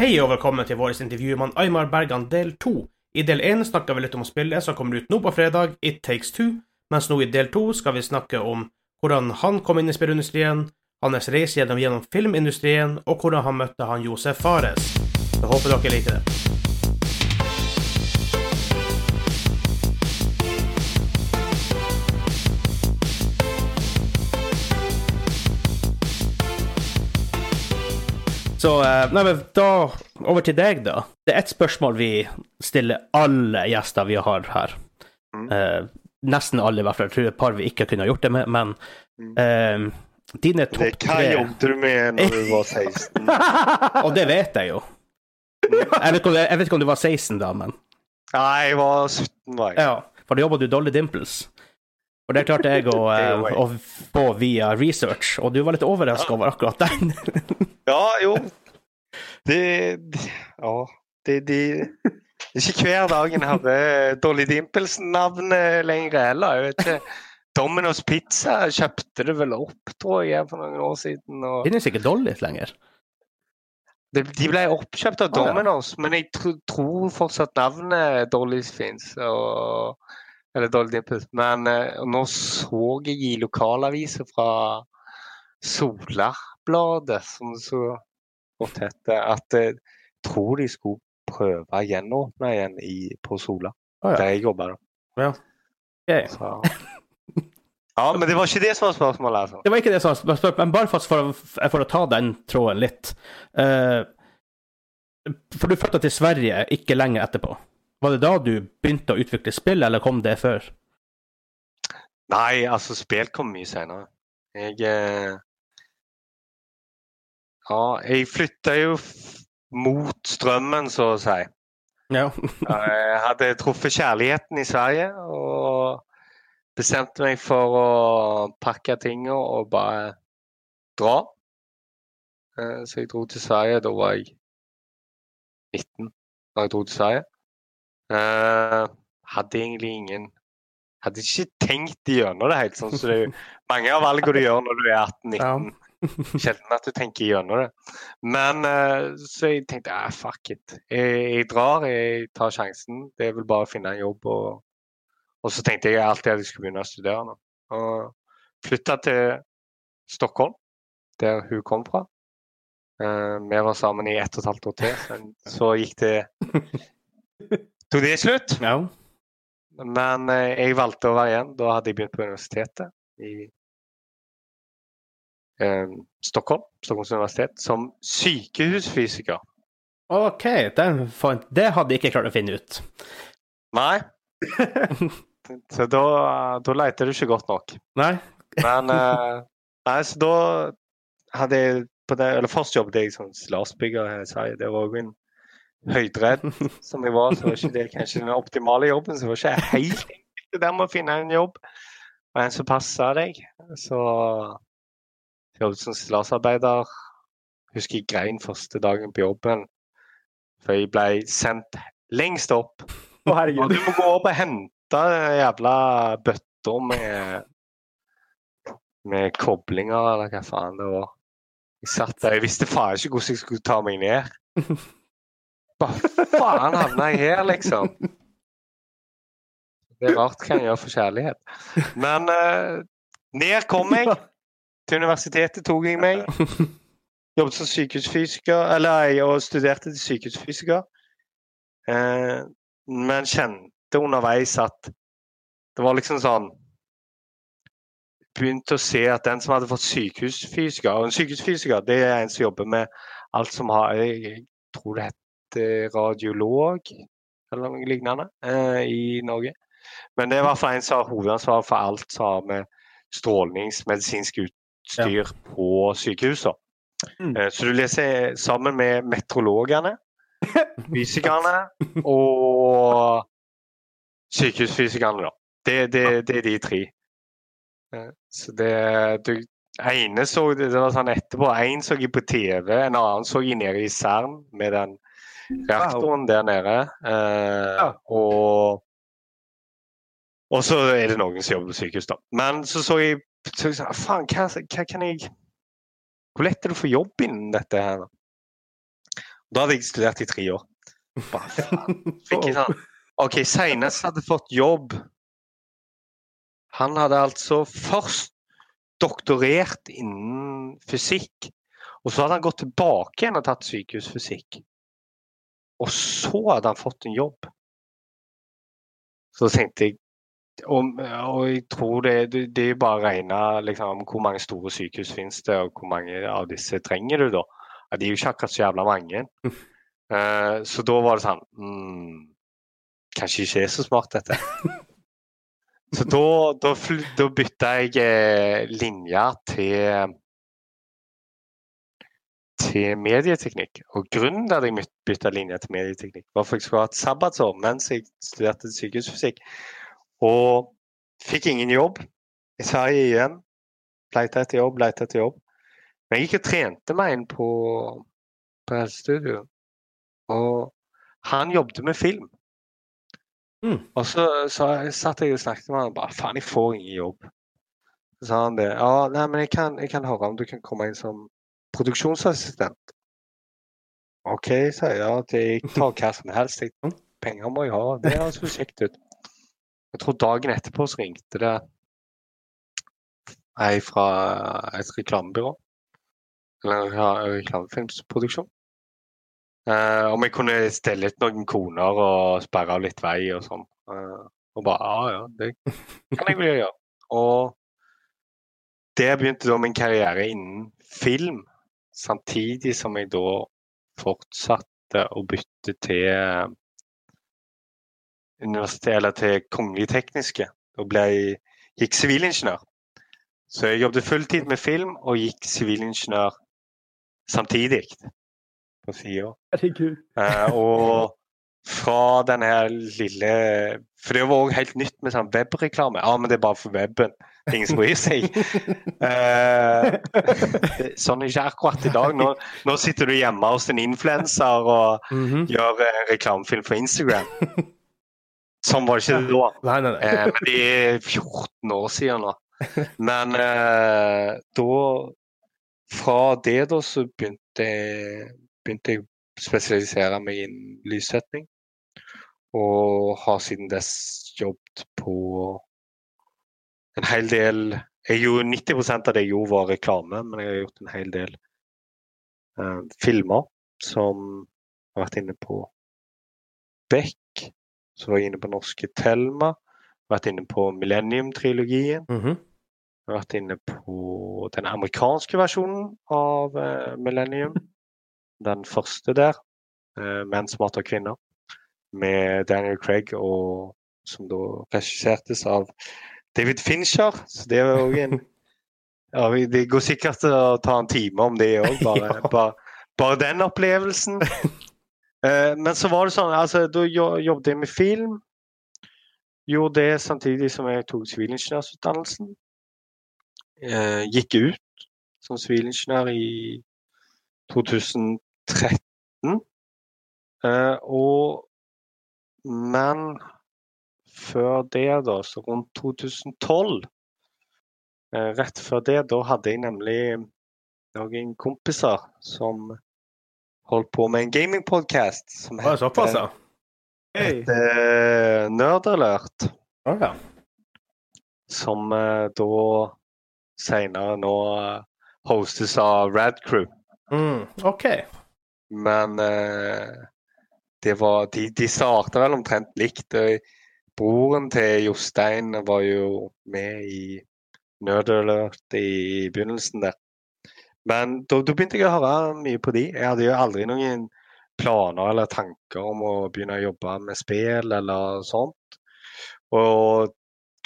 Hei og velkommen til vårt intervju med Aymar Bergan del to. I del én snakka vi litt om spillet som kommer ut nå på fredag, It Takes Two, mens nå i del to skal vi snakke om hvordan han kom inn i spillindustrien, hans reise gjennom, gjennom filmindustrien, og hvordan han møtte han Josef Fares. Jeg håper dere liker det. Så eh, nei, men da over til deg, da. Det er ett spørsmål vi stiller alle gjester vi har her. Mm. Eh, nesten alle, i hvert fall. Jeg tror et par vi ikke kunne gjort det med, men Mm. eh, dine Det, topp hva tre jobbet du med når du var 16? Og det vet jeg jo. Jeg vet, ikke om, jeg vet ikke om du var 16 da, men Nei, jeg var 17, var jeg. ja. For da jobba du Dolly Dimples. Og det klarte jeg å, eh, å få via research, og du var litt overraska over akkurat den. Ja, jo. Det, Ja. Det, det, det er ikke hver dag en hører Dolly Dimples-navnet lenger heller. Jeg vet ikke. Domino's Pizza kjøpte det vel opp, tror jeg, for noen år siden. Og Finnes ikke Dolly lenger. De, de ble oppkjøpt av Ah, ja. Domino's, men jeg tro, tror fortsatt navnet Dollys fins. Eller Dolly Dimples. Men eh, nå så jeg i lokalaviser fra Solarbladet, som så godt heter, at jeg tror de skulle prøve å gjenåpne igjen i, på Sola, Å, ja. der jeg jobber. da. Okay. Ja, men det var ikke det som var spørsmålet, altså. Det var ikke det som var spørsmålet, men bare for, for, å- ta den tråden litt Uh, For du flytta til Sverige ikke lenge etterpå. Var det da du begynte å utvikle spill, eller kom det før? Nei, altså, spill kom mye senere. Jeg eh, Ja, jeg flytta jo mot strømmen, så å si. Ja. Jeg hadde truffet kjærligheten i Sverige og bestemte meg for å pakke tingene og bare dra. Eh, Så jeg dro til Sverige. Da var jeg 19 da jeg dro til Sverige. Eh, Hadde egentlig ingen Hadde ikke tenkt gjennom det helt. sånn så det er mange av valgene du gjør når du er 18-19. Sjelden at du tenker gjennom det. Men uh, så jeg tenkte ah, fuck it. Jeg, jeg drar, jeg tar sjansen. Det er vel bare å finne en jobb. Og, og så tenkte jeg alltid at jeg skulle begynne å studere nå. Og flytta til Stockholm, der hun kom fra. Uh, vi var sammen i ett og et halvt år til. Så gikk det Tok det slutt. ja. Men eh, jeg valgte å være igjen. Da hadde jeg begynt på universitetet i eh, Stockholm, Stockholms universitet, som sykehusfysiker. OK, fant, det hadde jeg ikke klart å finne ut. Nei. Så da, da leter du ikke godt nok. Nei? Men eh, Nei, så da hadde jeg på det, eller Først jobbet jeg som stillasbygger her i Sverige. Det var jo en høydredd som jeg var, så var ikke det kanskje den optimale jobben. Så det var ikke helt enkelt det der med å finne en jobb og en som passer deg. Så jeg jobbet som stillasarbeider. Husker jeg grein første dagen på jobben. For jeg ble sendt lengst opp. Å, Og du må gå opp og hente jævla bøtter med med koblinger, eller hva faen det var. Jeg satt der, jeg visste faen ikke hvordan jeg skulle ta meg ned. Hva faen havna jeg her, liksom? Det er rart hva en gjør for kjærlighet. Men uh, ned kom jeg. Til universitetet tok jeg meg. Jobbet som sykehusfysiker, eller jeg studerte til sykehusfysiker. Uh, men kjente underveis at det var liksom sånn Begynte å se at den som hadde fått sykehusfysiker Og en sykehusfysiker det er en som jobber med alt som har Jeg, jeg tror det heter radiolog eller noe lignende eh, i Norge. Men det er i hvert fall en som har hovedansvaret for alt som har med strålingsmedisinsk utstyr på sykehusene. Mm. Eh, Så du leser sammen med meteorologene, fysikerne og sykehusfysikerne, da. Det, det, det er de tre. Eh, Så det du, ene så det, det var sånn etterpå. Én så jeg på TV, en annen så jeg nede i Cern med den reaktoren der nede. Eh, og og så er det noen som jobber på sykehus, da. Men så så jeg så jeg faen, hva, hva kan jeg Hvor lett er det å få jobb innen dette her? da? Da hadde jeg studert i tre år. Bare faen. Fikk jeg sånn OK, seinest hadde fått jobb Han hadde altså først doktorert innen fysikk. Og så hadde han gått tilbake igjen og tatt sykehusfysikk. Og så hadde han fått en jobb. Så tenkte jeg og, og jeg tror det, det, det er bare å regne liksom, hvor mange store sykehus finnes det, og hvor mange av disse trenger du da. Ja, de er jo ikke akkurat så jævla mange. Uh, så da var det sånn mm, Kanskje ikke er så smart, dette. så da, da, da bytta jeg eh, linja til til medieteknikk. Og grunnen til at jeg bytta linje til medieteknikk, var for jeg skulle ha et sabbatsår mens jeg studerte sykehusfysikk. Og fikk ingen jobb. I Sverige igjen. Leita etter jobb, leita etter jobb. Men jeg gikk og trente meg inn på, på helsestudio. Og han jobbet med film. Mm. Og så, så satt jeg og snakket med han og bare faen, jeg får ingen jobb. Så sa han det. Ja, nei, men jeg kan, jeg kan høre om du kan komme inn som produksjonsassistent. OK, sier jeg. Ja, jeg tar hva som helst. Penger må jeg ha. Det høres jo kjekt ut. Jeg tror dagen etterpå så ringte det ei fra et reklamebyrå. Eller en reklamefilmsproduksjon. Uh, om jeg kunne stelle ut noen koner og sperre av litt vei og sånn. Uh, og bare ja, ja, det kan jeg vel gjøre. Og det begynte da min karriere innen film, samtidig som jeg da fortsatte å bytte til universitet, eller til Kongelig tekniske og ble, gikk sivilingeniør. Så jeg jobbet fulltid med film og gikk sivilingeniør samtidig på sida. Eh, og fra den her lille For det var òg helt nytt med sånn webreklame. Ja, men det er bare for weben. Ingen som bryr seg. Uh, sånn er ikke akkurat i dag. Nå, nå sitter du hjemme hos en influenser og Mm -hmm. gjør en reklamefilm for Instagram. Sånn var det ikke da. Nei, nei, nei. Uh, men det er 14 år siden nå. Men uh, da Fra det da så begynte jeg, begynte jeg spesialisere meg innen lyssetting. Og har siden dess jobbet på en hel del jeg gjorde 90% av det jeg gjorde, var reklame, men jeg har gjort en hel del eh, filmer som har vært inne på Beck, så var jeg inne på norske Thelma. Vært inne på Millennium-trilogien. har Vært inne på den amerikanske versjonen av eh, Millennium. Den første der. Eh, 'Menn som hater kvinner'. Med Daniel Craig, og som da regissertes av David Fincher. Så det er òg en ja, Det går sikkert til å ta en time om det òg, bare, bare, bare den opplevelsen. Eh, men så var det sånn, altså da jobbet jeg med film. Gjorde det samtidig som jeg tok sivilingeniørutdannelsen. Eh, gikk ut som sivilingeniør i 2013. Eh, og Men før det, da, så rundt 2012 eh, Rett før det, da hadde jeg nemlig noen kompiser som holdt på med en gamingpodkast som het såpass, ja? Heter Nerdalert. Å, ja. Som eh, da senere nå eh, hostes av Radcrew. Mm, OK. Men eh, var De, de starta vel omtrent likt. Broren til Jostein var jo med i Nerdalert i begynnelsen der. Men da begynte jeg å høre mye på de. Jeg hadde jo aldri noen planer eller tanker om å begynne å jobbe med spill eller sånt. Og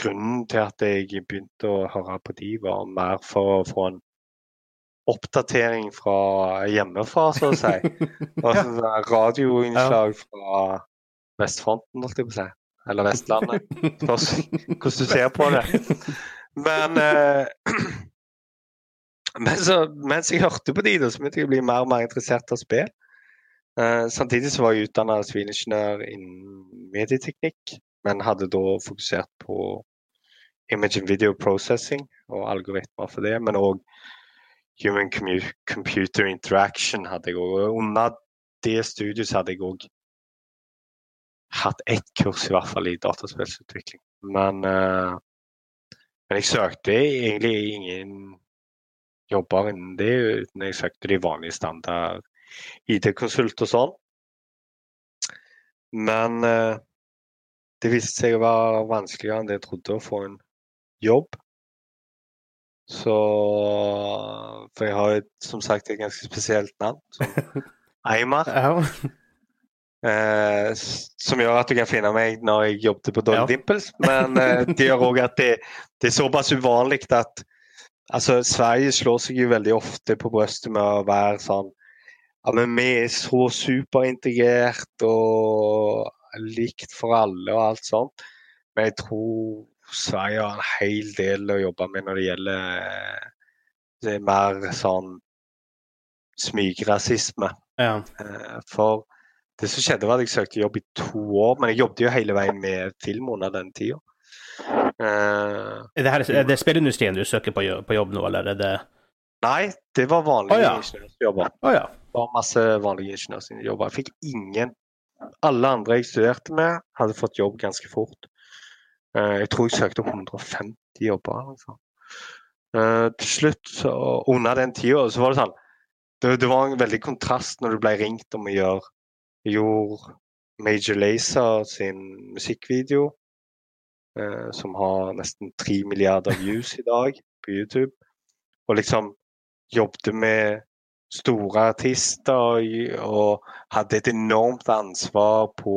grunnen til at jeg begynte å høre på de, var mer for å få en oppdatering fra hjemmefra, så å si. Altså sånn radioinnslag fra vestfronten, holdt jeg på å si. Eller Vestlandet. Spørs hvordan du ser på det. Men eh, mens, mens jeg hørte på de, da, så begynte jeg å bli mer og mer interessert av spill. Eh, samtidig så var jeg utdanna sivilingeniør innen medieteknikk, men hadde da fokusert på image and video processing og algoritmer for det. Men òg human computer interaction hadde jeg òg. Under det studiet hadde jeg òg hatt ett kurs i hvert fall i dataspillsutvikling. Men, uh, men jeg søkte egentlig ingen jobber innen det, uten jeg søkte de vanlige standard IT-konsult og sånn. Men uh, det viste seg å være vanskeligere enn det jeg trodde å få en jobb. Så For jeg har som sagt et ganske spesielt navn. Som Eimar. Ja. Eh, som gjør at du kan finne meg når jeg jobbet på Dolly Ja. Dimples. Men eh, det gjør òg at det, det er såpass uvanlig at altså, Sverige slår seg jo veldig ofte på brystet med å være sånn ja, men vi er så superintegrert og likt for alle og alt sånt. Men jeg tror Sverige har en hel del å jobbe med når det gjelder eh, det er mer sånn smygrasisme. ja. Eh, For det som skjedde var at jeg søkte jobb i to år, men jeg jobbet jo hele veien med film under den tida. Uh, Er det, er det spillindustrien du søker på jobb, på jobb nå, eller er det nei, det var vanlige oh, ja. ingeniørjobber. Oh, ja. Det var masse vanlige ingeniørjobber. Jeg fikk ingen Alle andre jeg studerte med, hadde fått jobb ganske fort. Eh, Jeg tror jeg søkte 150 jobber. Eh, Til slutt, under den tida, så var det sånn det, det var en veldig kontrast når du ble ringt om å gjøre gjorde Major Lazer sin musikkvideo, eh, som har nesten tre milliarder views i dag på YouTube. Og liksom jobbet med store artister og, og hadde et enormt ansvar på,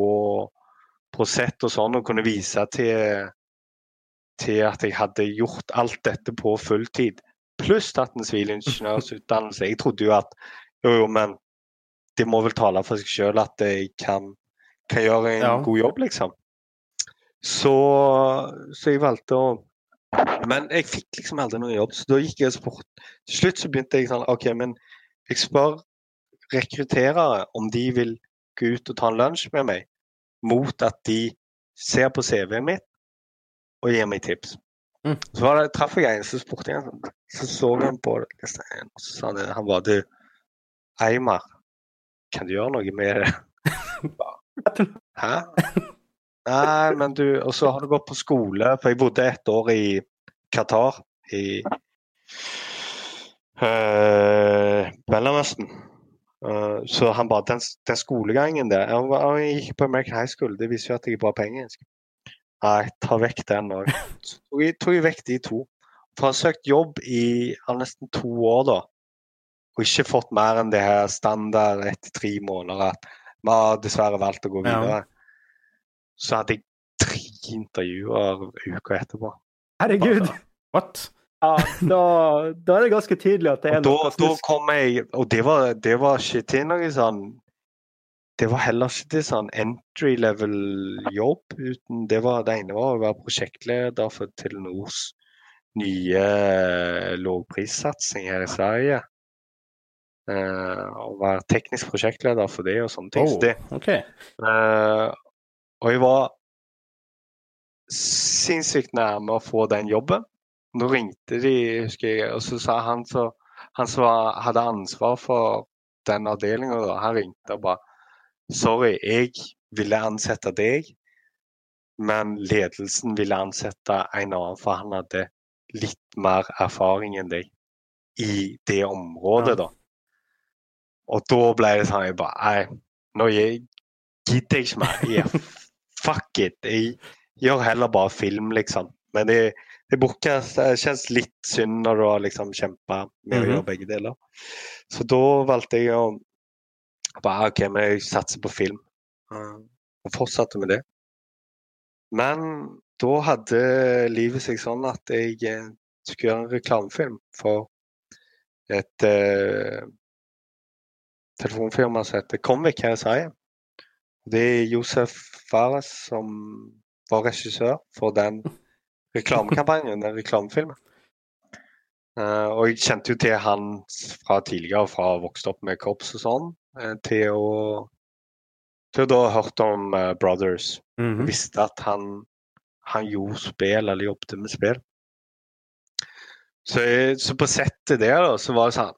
på sett og sånn, og kunne vise til, til at jeg hadde gjort alt dette på fulltid. Pluss tatt en sivilingeniørsutdannelse. Jeg trodde jo at jo, jo, men det må vel tale for seg sjøl at jeg kan, kan gjøre en Ja. god jobb, liksom. Så, så jeg valgte å Men jeg fikk liksom aldri noen jobb, så da gikk jeg og spurte Til slutt så begynte jeg sånn OK, men jeg spør rekrutterere om de vil gå ut og ta en lunsj med meg, mot at de ser på CV-en mitt og gir meg tips. Mm. Så var det, traff jeg en, så spurte jeg så så han på det, og så sa han, han var du, Eimar, kan du gjøre noe med det? Hæ? Nei, men du Og så har du gått på skole, for jeg bodde et år i Qatar, i uh, Mellomøsten. Eh, så han bare den, den skolegangen der Jeg, jeg gikk på American High School, det viser jo at jeg er bra på engelsk. Nei, ta vekk den òg. Så jeg, tok vekk de to. For jeg har søkt jobb i nesten to år, da. Og ikke fått mer enn det her standard etter tre måneder. At vi har dessverre valgt å gå Ja. videre. Så hadde jeg tre intervjuer uka etterpå. Herregud! What? Ja, da, da er det ganske tydelig at det er Og da, noe da snusk. kom jeg Og det var, det var ikke til noe sånn Det var heller ikke til sånn entry level jobb. uten Det var det ene var å være prosjektleder for Telenors nye lågprissatsing her i Sverige. å og være teknisk prosjektleder for det og sånne ting. Oh, det, OK. Eh, og jeg var sinnssykt nærme å få den jobben. Nå ringte de, husker jeg, og så sa han som han som hadde ansvar for den avdelinga, han ringte og bare Sorry, jeg ville ansette deg, men ledelsen ville ansette en annen, for han hadde litt mer erfaring enn deg i det området, Ja. da. Og da ble det sånn jeg bare Nei, nå gidder jeg ikke mer. Yeah, fuck it. Jeg gjør heller bare film, liksom. Men det, det bortkast- det kjennes litt synd når du har liksom kjempa med å Mhm. gjøre begge deler. Så da valgte jeg å bare OK, men jeg satser på film. Uh, Og fortsatte med det. Men da hadde livet seg sånn at jeg eh, skulle gjøre en reklamefilm for et uh, telefonfirma som heter Comviq her i Sverige. Det er Josef Fares som var regissør for den reklamekampanjen, den reklamefilmen. Uh, og jeg kjente jo til han fra tidligere, fra å ha vokst opp med korps og sånn, eh, til å til å da ha hørt om uh, Brothers. Mhm. Visste at han, han gjorde spill, eller jobbet med spill. Så, jeg- så på settet der da, så var det sånn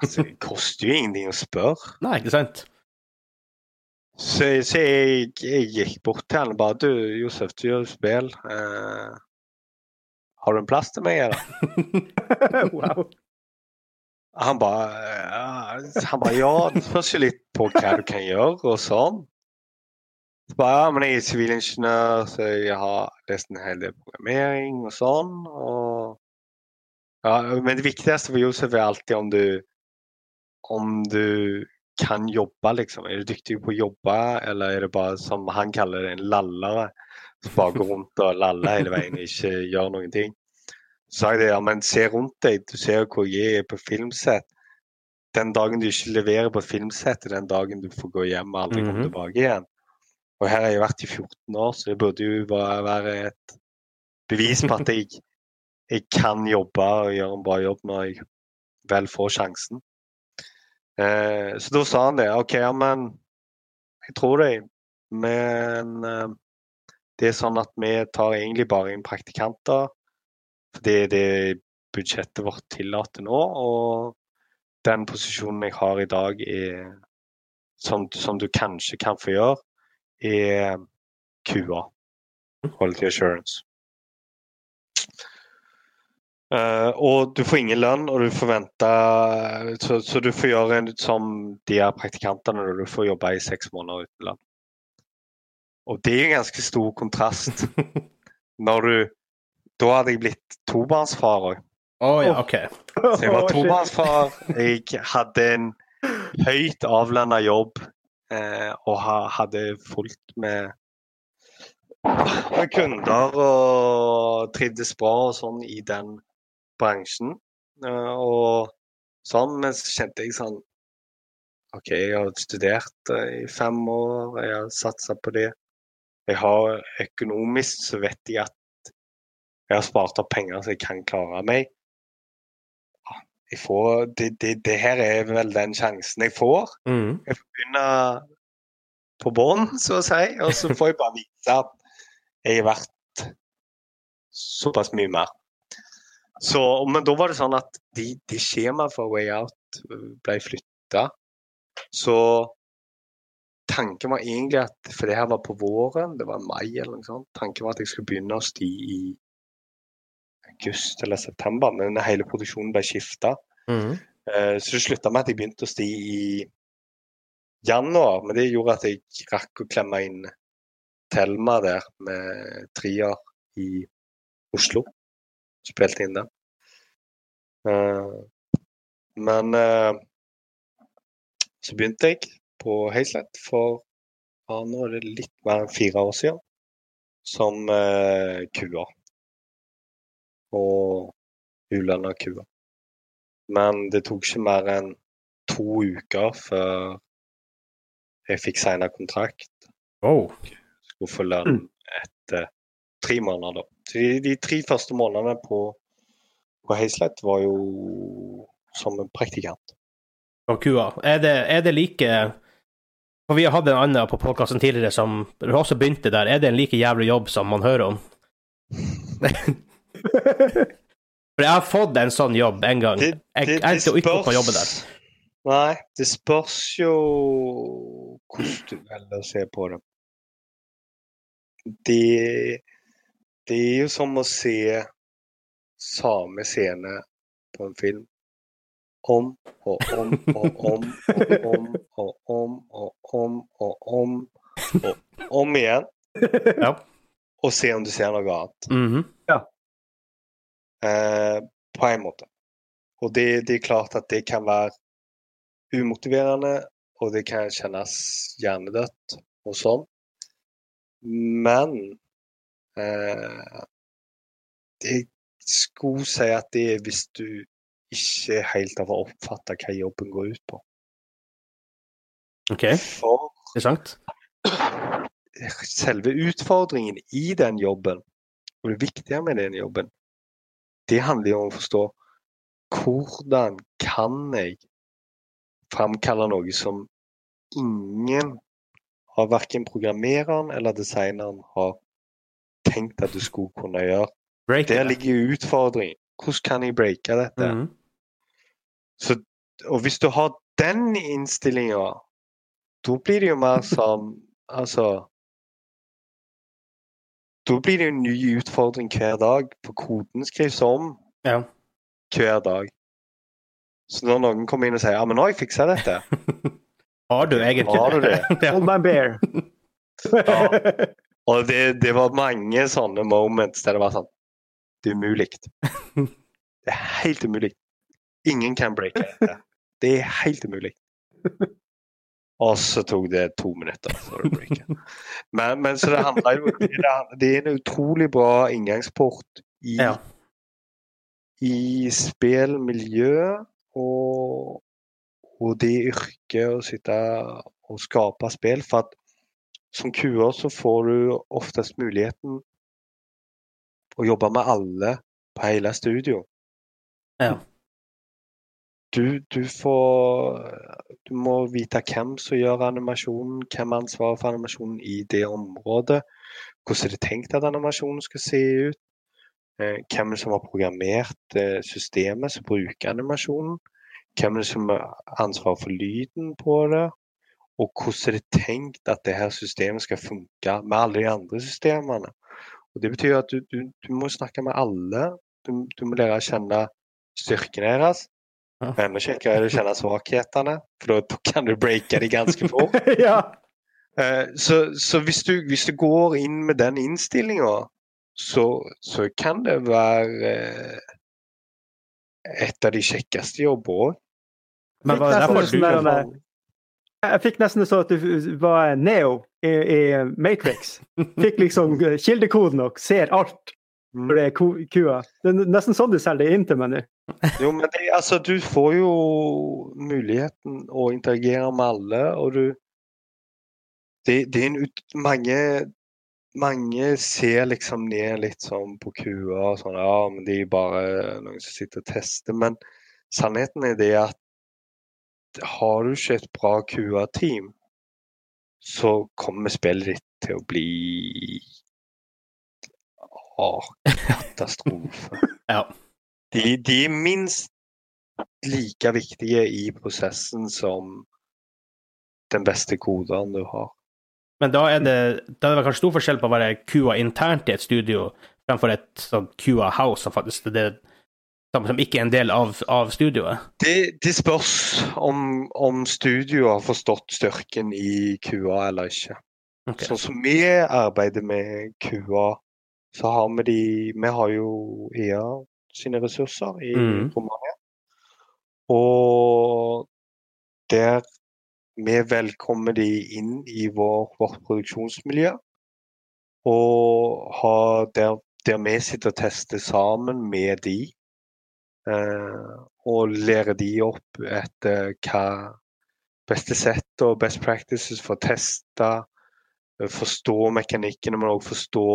Altså, det koster jo ingenting å spørre. Nei, ikke sant? Så, så jeg, jeg gikk bort til han og bare Du, Josef, du gjør spill. Eh, har du en plass til meg, eller? wow. Han bare ja, Han bare Ja, det spørs jo litt på hva du kan gjøre, og sånn. Så bare, ja, men jeg er sivilingeniør, så jeg har lest en hel del programmering og sånn. Og, ja, men det viktigste for Josef er alltid om du om du kan jobbe, liksom. Er du dyktig på å jobbe, eller er det bare som han kaller det, en lallere? Som bare går rundt og laller hele veien og ikke gjør noen ting. Så sa jeg det, ja, men se rundt deg. Du ser jo hvor jeg er på filmsett. Den dagen du ikke leverer på filmsett, er den dagen du får gå hjem og aldri komme Mhm. tilbake igjen. Og her har jeg vært i 14 år, så det burde jo være et bevis på at jeg, jeg kan jobbe og gjøre en bra jobb når jeg vel får sjansen. Eh, så da sa han det. OK, men jeg tror det. Men eh, det er sånn at vi tar egentlig bare inn praktikanter. For det er det budsjettet vårt tillater nå. Og den posisjonen jeg har i dag, er, som, som du kanskje kan få gjøre, er QA. Quality Assurance. Eh, og du får ingen lønn, og du får vente Så, så du får gjøre en, som de her praktikantene, når du får jobbe i seks måneder uten lønn. Og det er en ganske stor kontrast. Når du Da hadde jeg blitt tobarnsfar òg. Å ja, OK. Så jeg var tobarnsfar. Jeg hadde en høyt avlønna jobb eh, og ha, hadde fullt med, med kunder og trivdes bra og sånn i den bransjen. Eh, og sånn, men så kjente jeg sånn OK, jeg har studert eh, i fem år, jeg har satsa på det. Jeg har økonomisk så vet jeg at jeg har spart opp penger så jeg kan klare meg jeg får, det, det, det her er vel den sjansen jeg får. Mm. Jeg får begynne på bånn, så å si. Og så får jeg bare vite at jeg er verdt såpass mye mer. Så, men da var det sånn at de, de skjemaet for Way Out ble flytta. Så tanken var egentlig at For det her var på våren, det var mai eller noe sånt. Tanken var at jeg skulle begynne å sti i august eller september, men hele produksjonen ble skifta. Mm. Eh, Så det slutta med at jeg begynte å sti i januar, men det gjorde at jeg rakk å klemme inn Thelma der med trier i Oslo. Spilte inn den. Eh, Men eh, så begynte jeg på Høyesterett for ja, nå er det litt mer enn fire år siden, som kua. Og ulønna kua. Men det tok ikke mer enn to uker før jeg fikk signa kontrakt. Oh. Skulle få lønn etter tre måneder, da. De, de tre første månedene på, på Høyesterett var jo som en praktikant. Og kua. Er det, er det like For vi har hatt en annen på podkasten tidligere som også begynte der. Er det en like jævlig jobb som man hører om? For jeg har fått en sånn jobb en gang. Det, Jeg det, jeg endte jo ikke opp på jobben der. Nei, det spørs jo hvordan du velger å se på det. Det, det er jo som å se samme scene på en film om og om og om og om og om og om og om og om igjen, Ja. og se om du ser noe annet. Ja. eh, på en måte. Og det, det er klart at det kan være umotiverende, og det kan kjennes hjernedødt og sånn. Men jeg skulle si at det er hvis du ikke helt har oppfatta hva jobben går ut på. OK, For interessant. selve utfordringen i den jobben, og det viktige med den jobben, det handler jo om å forstå hvordan kan jeg framkalle noe som ingen av verken programmereren eller designeren har tenkt at du skulle kunne gjøre. Break Der ligger utfordringen. Hvordan kan jeg breake dette? Mhm. Så og hvis du har den innstillinga, da blir det jo mer som Altså Da blir det jo en ny utfordring hver dag, for koden skrives om Ja. hver dag. Så når noen kommer inn og sier ja, men nå har jeg fiksa dette, Har du egentlig Har du det? ja. Hold my bear. Ja. Og det, det var mange sånne moments der det var sånn Det er umulig. Det er helt umulig. Ingen kan breake dette. Det er helt umulig. Og så tok det to minutter. det. Men, men så det handler jo det, det er en utrolig bra inngangsport i, Ja. i spillmiljø og, og det yrket å sitte og skape spill. For at som QA så får du oftest muligheten å jobbe med alle på hele studio. Ja. Du, du får Du må vite hvem som gjør animasjonen, hvem har ansvaret for animasjonen i det området. Hvordan er det tenkt at animasjonen skal se ut? Eh, hvem som har programmert eh, systemet som bruker animasjonen? Hvem som har ansvaret for lyden på det? Og hvordan er det tenkt at det her systemet skal funke med alle de andre systemene? Og Det betyr at du, du, du må snakke med alle. Du, du må lære å kjenne styrken deres. Ja. Enda kjekkere er det å kjenne svakhetene, for da- kan du breake de ganske fort. ja. Eh, Så, så hvis, du, hvis du går inn med den innstillinga, så, så kan det være eh, et av de kjekkeste jobber òg. Men er det sånn du Jeg fikk nesten sånn at du var Neo i, i Matrix. Fikk liksom kildekoden og ser alt for når det er ku- kua. Det er nesten sånn du selger det inn til meg nå. Jo, men det, altså, du får jo muligheten å interagere med alle, og du Det, det er en ut... Mange mange ser liksom ned litt sånn på kua og sånn Ja, men de er bare noen som sitter og tester. Men sannheten er det at har du ikke et bra QA-team, så kommer spillet ditt til å bli Å, katastrofe. Ja. De, de er minst like viktige i prosessen som den beste koderen du har. Men da er det, da er det kanskje stor forskjell på å være QA internt i et studio fremfor et sånt QA house som faktisk det, som, som ikke er en del av, av studioet. Det, det spørs om, om studio har forstått styrken i kua eller ikke. Okay. Sånn som vi arbeider med kua, så har vi de Vi har jo EA sine ressurser i mm. Romania. Og der vi velkommer de inn i vår, vårt produksjonsmiljø. Og har der, der vi sitter og tester sammen med de. Eh, og lære de opp etter hva beste sett og best practices for å teste. eh, Forstå mekanikkene, men òg forstå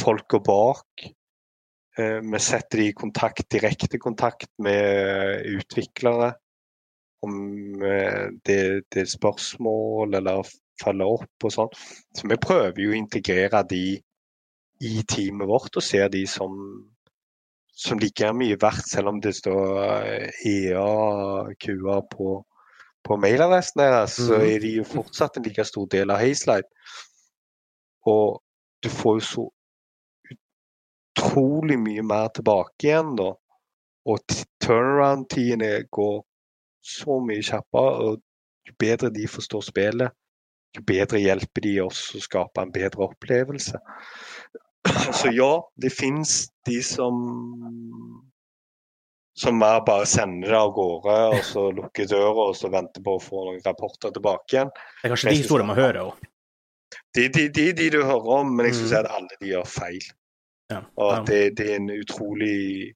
folka bak. Eh, Vi setter de i kontakt, direkte kontakt med utviklere. Om det, det er spørsmål eller følger opp og sånn. Så vi prøver jo å integrere de i teamet vårt og ser de som, som like mye verdt, selv om det står eh, EA, QA på, på mailadressen deres, så Mhm. er de jo fortsatt en like stor del av Hazelight. Og du får jo så utrolig mye mer tilbake igjen da. Og turnaround-tidene går så mye kjappere. Og jo bedre de forstår spillet, jo bedre hjelper de oss å skape en bedre opplevelse. Så ja, det fins de som som mer bare sender det av gårde, og så lukker døra og så venter på å få noen rapporter tilbake igjen. Det er kanskje de historiene man hører òg. Er de, de, de du hører om, men jeg Mm. skulle si at alle de gjør feil. Ja. Og at det, det er en utrolig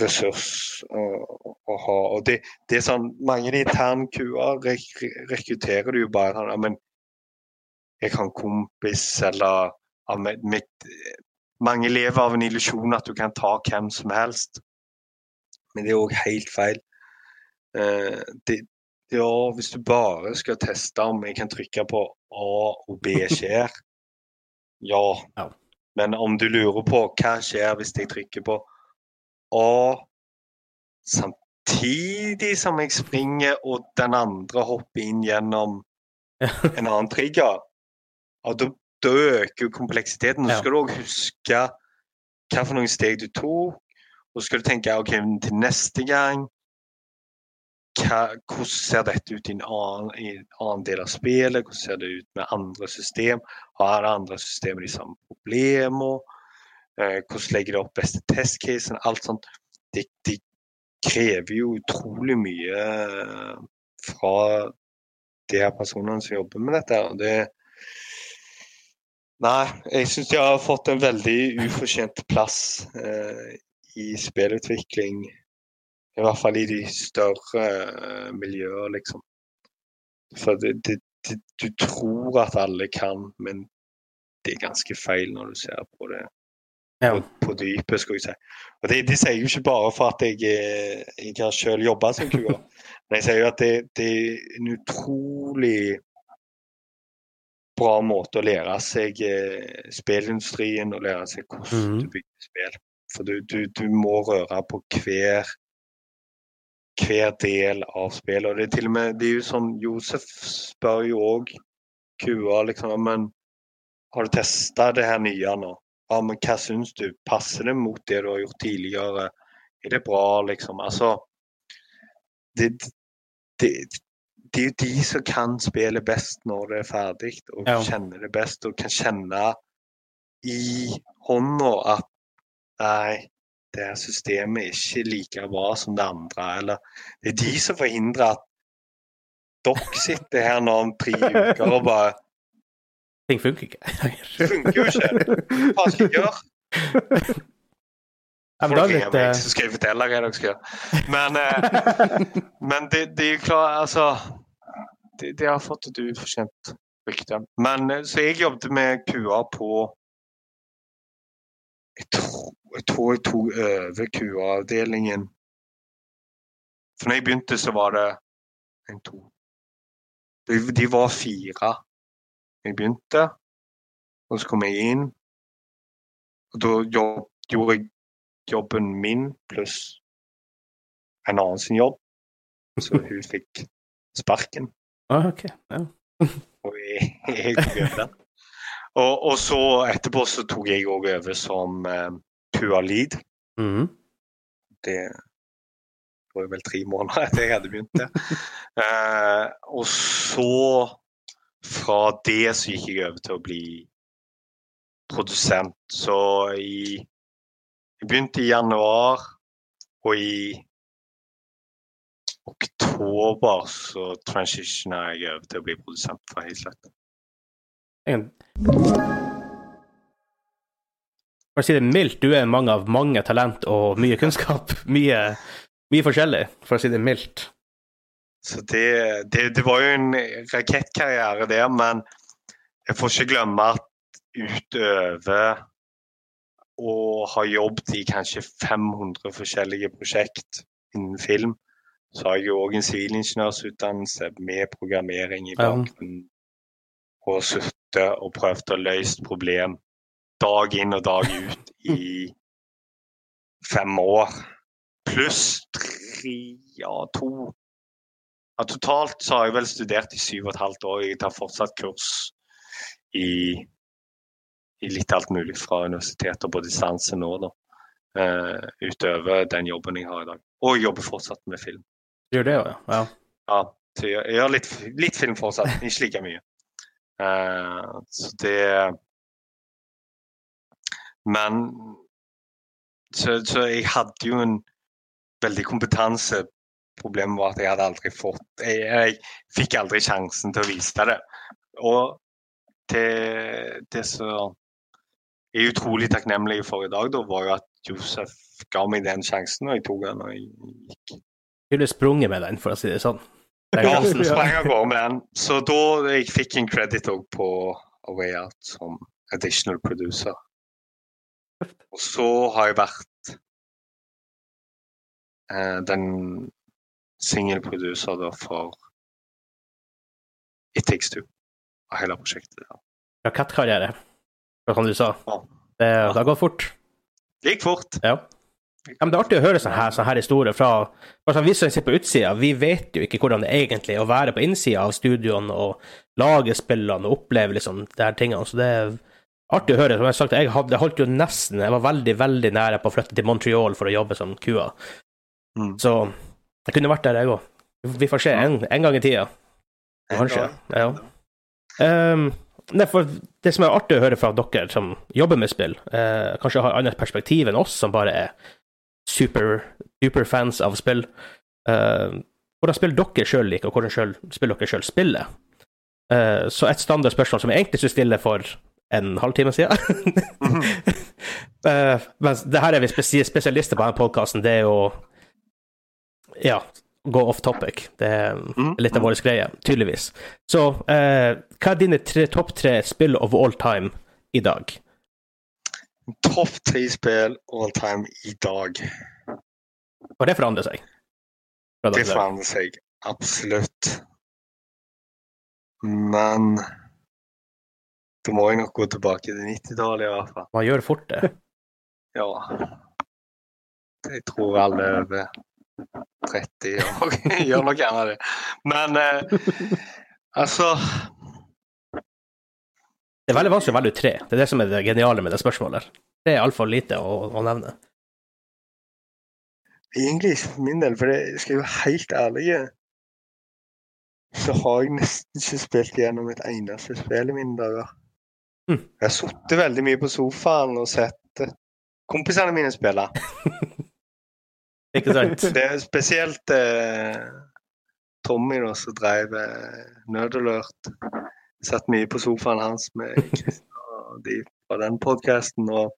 ressurs å, å ha. Og det, det er sånn, mange interne QA rek rekrutterer du jo bare sånn, ja, men jeg har en kompis, eller men mitt, Mange lever av en illusjon at du kan ta hvem som helst. Men det er òg helt feil. Eh, det, ja, hvis du bare skal teste om jeg kan trykke på A og B skjer, ja. Ja. Men om du lurer på hva skjer hvis jeg trykker på A samtidig som jeg springer og den andre hopper inn gjennom en annen trigger, ja, da, da øker jo kompleksiteten. Og så skal du òg huske hva for noen steg du tok. Og så skal du tenke ok, til neste gang hva, Hvordan ser dette ut i en annen, i en annen del av spillet? Hvordan ser det ut med andre system? Har andre systemer de samme problemene? Eh, hvordan legger de opp beste testcasen? Alt sånt. Det, de krever jo utrolig mye eh, fra de her personene som jobber med dette. og det Nei, jeg syns de har fått en veldig ufortjent plass eh, i spillutvikling. I hvert fall i de større eh, miljøer, liksom. For det, det, det, du tror at alle kan, men det er ganske feil når du ser på det Ja. på, på dypet, skal jeg si. Og det, det sier jeg jo ikke bare for at jeg, eh, jeg har selv jobba som kua, men jeg sier jo at det, det er en utrolig bra måte å lære seg eh, spillindustrien og lære seg hvordan mm. du bygger spill. For du, du, du må røre på hver hver del av spillet. Og det er til og med det er jo sånn, Josef spør jo òg QA liksom Men har du testa det her nye nå? Ja, men hva syns du? Passer det mot det du har gjort tidligere? Er det bra, liksom? Altså Det, det, det er jo de som kan spille best når det er ferdig, og Ja. kjenner det best og kan kjenne i hånda at nei, det her systemet er ikke like bra som det andre. Eller det er de som forhindrer at dere sitter her nå om tre uker og bare Ting funker ikke. Det funker jo ikke. Hva skal jeg gjøre? Folk er ringer litt, meg, eh, så skal jeg fortelle hva dere skal gjøre. Men, eh, men det, de er jo klart, altså det, de, har fått et ufortjent rykte. Men eh, så jeg jobbet med QA på Jeg tror jeg, tror jeg tok over QA-avdelingen. For når jeg begynte, så var det en, to De, de var fire. Jeg begynte, og så kom jeg inn. Og da jobb, gjorde jeg jobben min pluss en annen sin jobb. Så hun fikk sparken. ah, ok. Ja. Og jeg, jeg over den. Og, og så etterpå så tok jeg òg over som eh, pua lead. Mhm. Det var jo vel tre måneder etter jeg hadde begynt det. Eh, og så fra det så gikk jeg over til å bli produsent. Så i Jeg begynte i januar, og i oktober så transitiona jeg over til å bli produsent for Hazlett. En- For å si det mildt, du er en mann av mange talent og mye kunnskap. Mye, mye forskjellig, for å si det mildt. Så det, det, det var jo en rakettkarriere der, men jeg får ikke glemme at utover å har jobbet i kanskje 500 forskjellige prosjekt innen film, så har jeg òg en sivilingeniørsutdannelse med programmering i bakgrunnen. Og sittet og prøvd å løse problem dag inn og dag ut i fem år. Pluss tre, ja, to ja, Totalt så har jeg vel studert i syv og et halvt år. Jeg tar fortsatt kurs i, i litt alt mulig fra universiteter på distanse nå, da. Uh, utover den jobben jeg har i dag. Og jobber fortsatt med film. Gjør det ja. ja. Ja, så jeg, jeg gjør litt, litt film fortsatt, ikke like mye. Uh, så det Men så, så jeg hadde jo en veldig kompetanse. Problemet var at jeg hadde aldri fått Jeg, jeg fikk aldri sjansen til å vise det. Og det, det som er utrolig takknemlig for i dag, da, var jo at Josef ga meg den sjansen, og jeg tok den og jeg gikk har sprunget med den, for å si det sånn. Er ja, sprang av gårde med den. Så da jeg fikk en credit òg på A Way Out som additional producer. Og så har jeg vært eh, den single producer da for It Takes Two. Av hele prosjektet. Ja. Rakettkarriere, som du sa. Det, det har gått fort. Det gikk fort. Ja. Ja, men det er artig å høre sånne her, sånne her historier fra altså, Vi som sitter på utsida, vi vet jo ikke hvordan det egentlig er å være på innsida av studioene og lage spillene og oppleve liksom de her tingene. Så det er artig å høre. Som jeg har sagt, jeg hadde holdt jo nesten Jeg var veldig, veldig nære på å flytte til Montreal for å jobbe som kua. Mm. Så jeg kunne vært der, jeg òg. Vi får se en, en gang i tida. Kanskje. Ja. Um, det som er artig å høre fra dere som jobber med spill, eh, kanskje har et annet perspektiv enn oss som bare er super fans av spill. eh, hvordan spill dere sjøl liker, og hvordan selv, spill dere sjøl spiller. Eh, så et standard spørsmål som jeg egentlig skulle stille for en halvtime siden Eh, Men det her er vi spesialister på denne podkasten, det er jo Ja, gå off topic. Det er Mm, litt av vår greie, tydeligvis. Så eh, hva er dine tre, topp tre spill of all time i dag? Topp tre spill all time i dag. Og det forandrer seg. Fra Det forandrer seg absolutt. Men da må jeg nok gå tilbake til 90-tallet i hvert fall. Man gjør fort det. Ja. Jeg tror alle over 30 år gjør nok gjerne det. Men eh, altså Det er veldig vanskelig å velge ut tre. Det er det som er det geniale med det spørsmålet. Det er altfor lite å, å nevne. Egentlig ikke for min del, for det, jeg skal jeg være helt ærlig så har jeg nesten ikke spilt gjennom et eneste spill i mine dager. Mm. Jeg har sittet veldig mye på sofaen og sett kompisene mine spille. Ikke sant? Det er spesielt eh, Tommy da, som drev eh, Nerdalert. Satt mye på sofaen hans med Christer og de fra den podkasten. Og,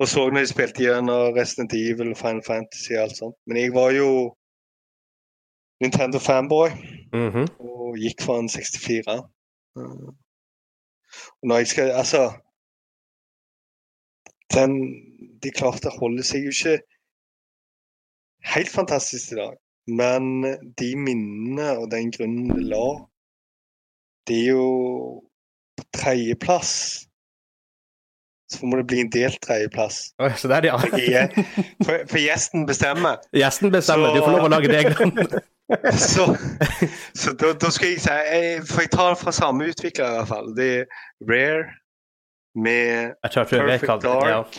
og så når de spilte gjennom Resident Evil Final Fantasy og alt sånt. Men jeg var jo Nintendo fanboy Mhm. og gikk for en 64. Mm. Og når jeg skal Altså den, De klarte å holde seg jo ikke helt fantastisk i dag. Men de minnene og den grunnen det la, det er jo på tredjeplass. Så må det bli en delt tredjeplass. Oi, Så der, ja. For, for gjesten bestemmer. Gjesten bestemmer. Du får lov å lage deg Så, så da, da skal jeg si jeg, For jeg tar fra samme utvikler, i hvert fall. Det er Rare med Perfect Dark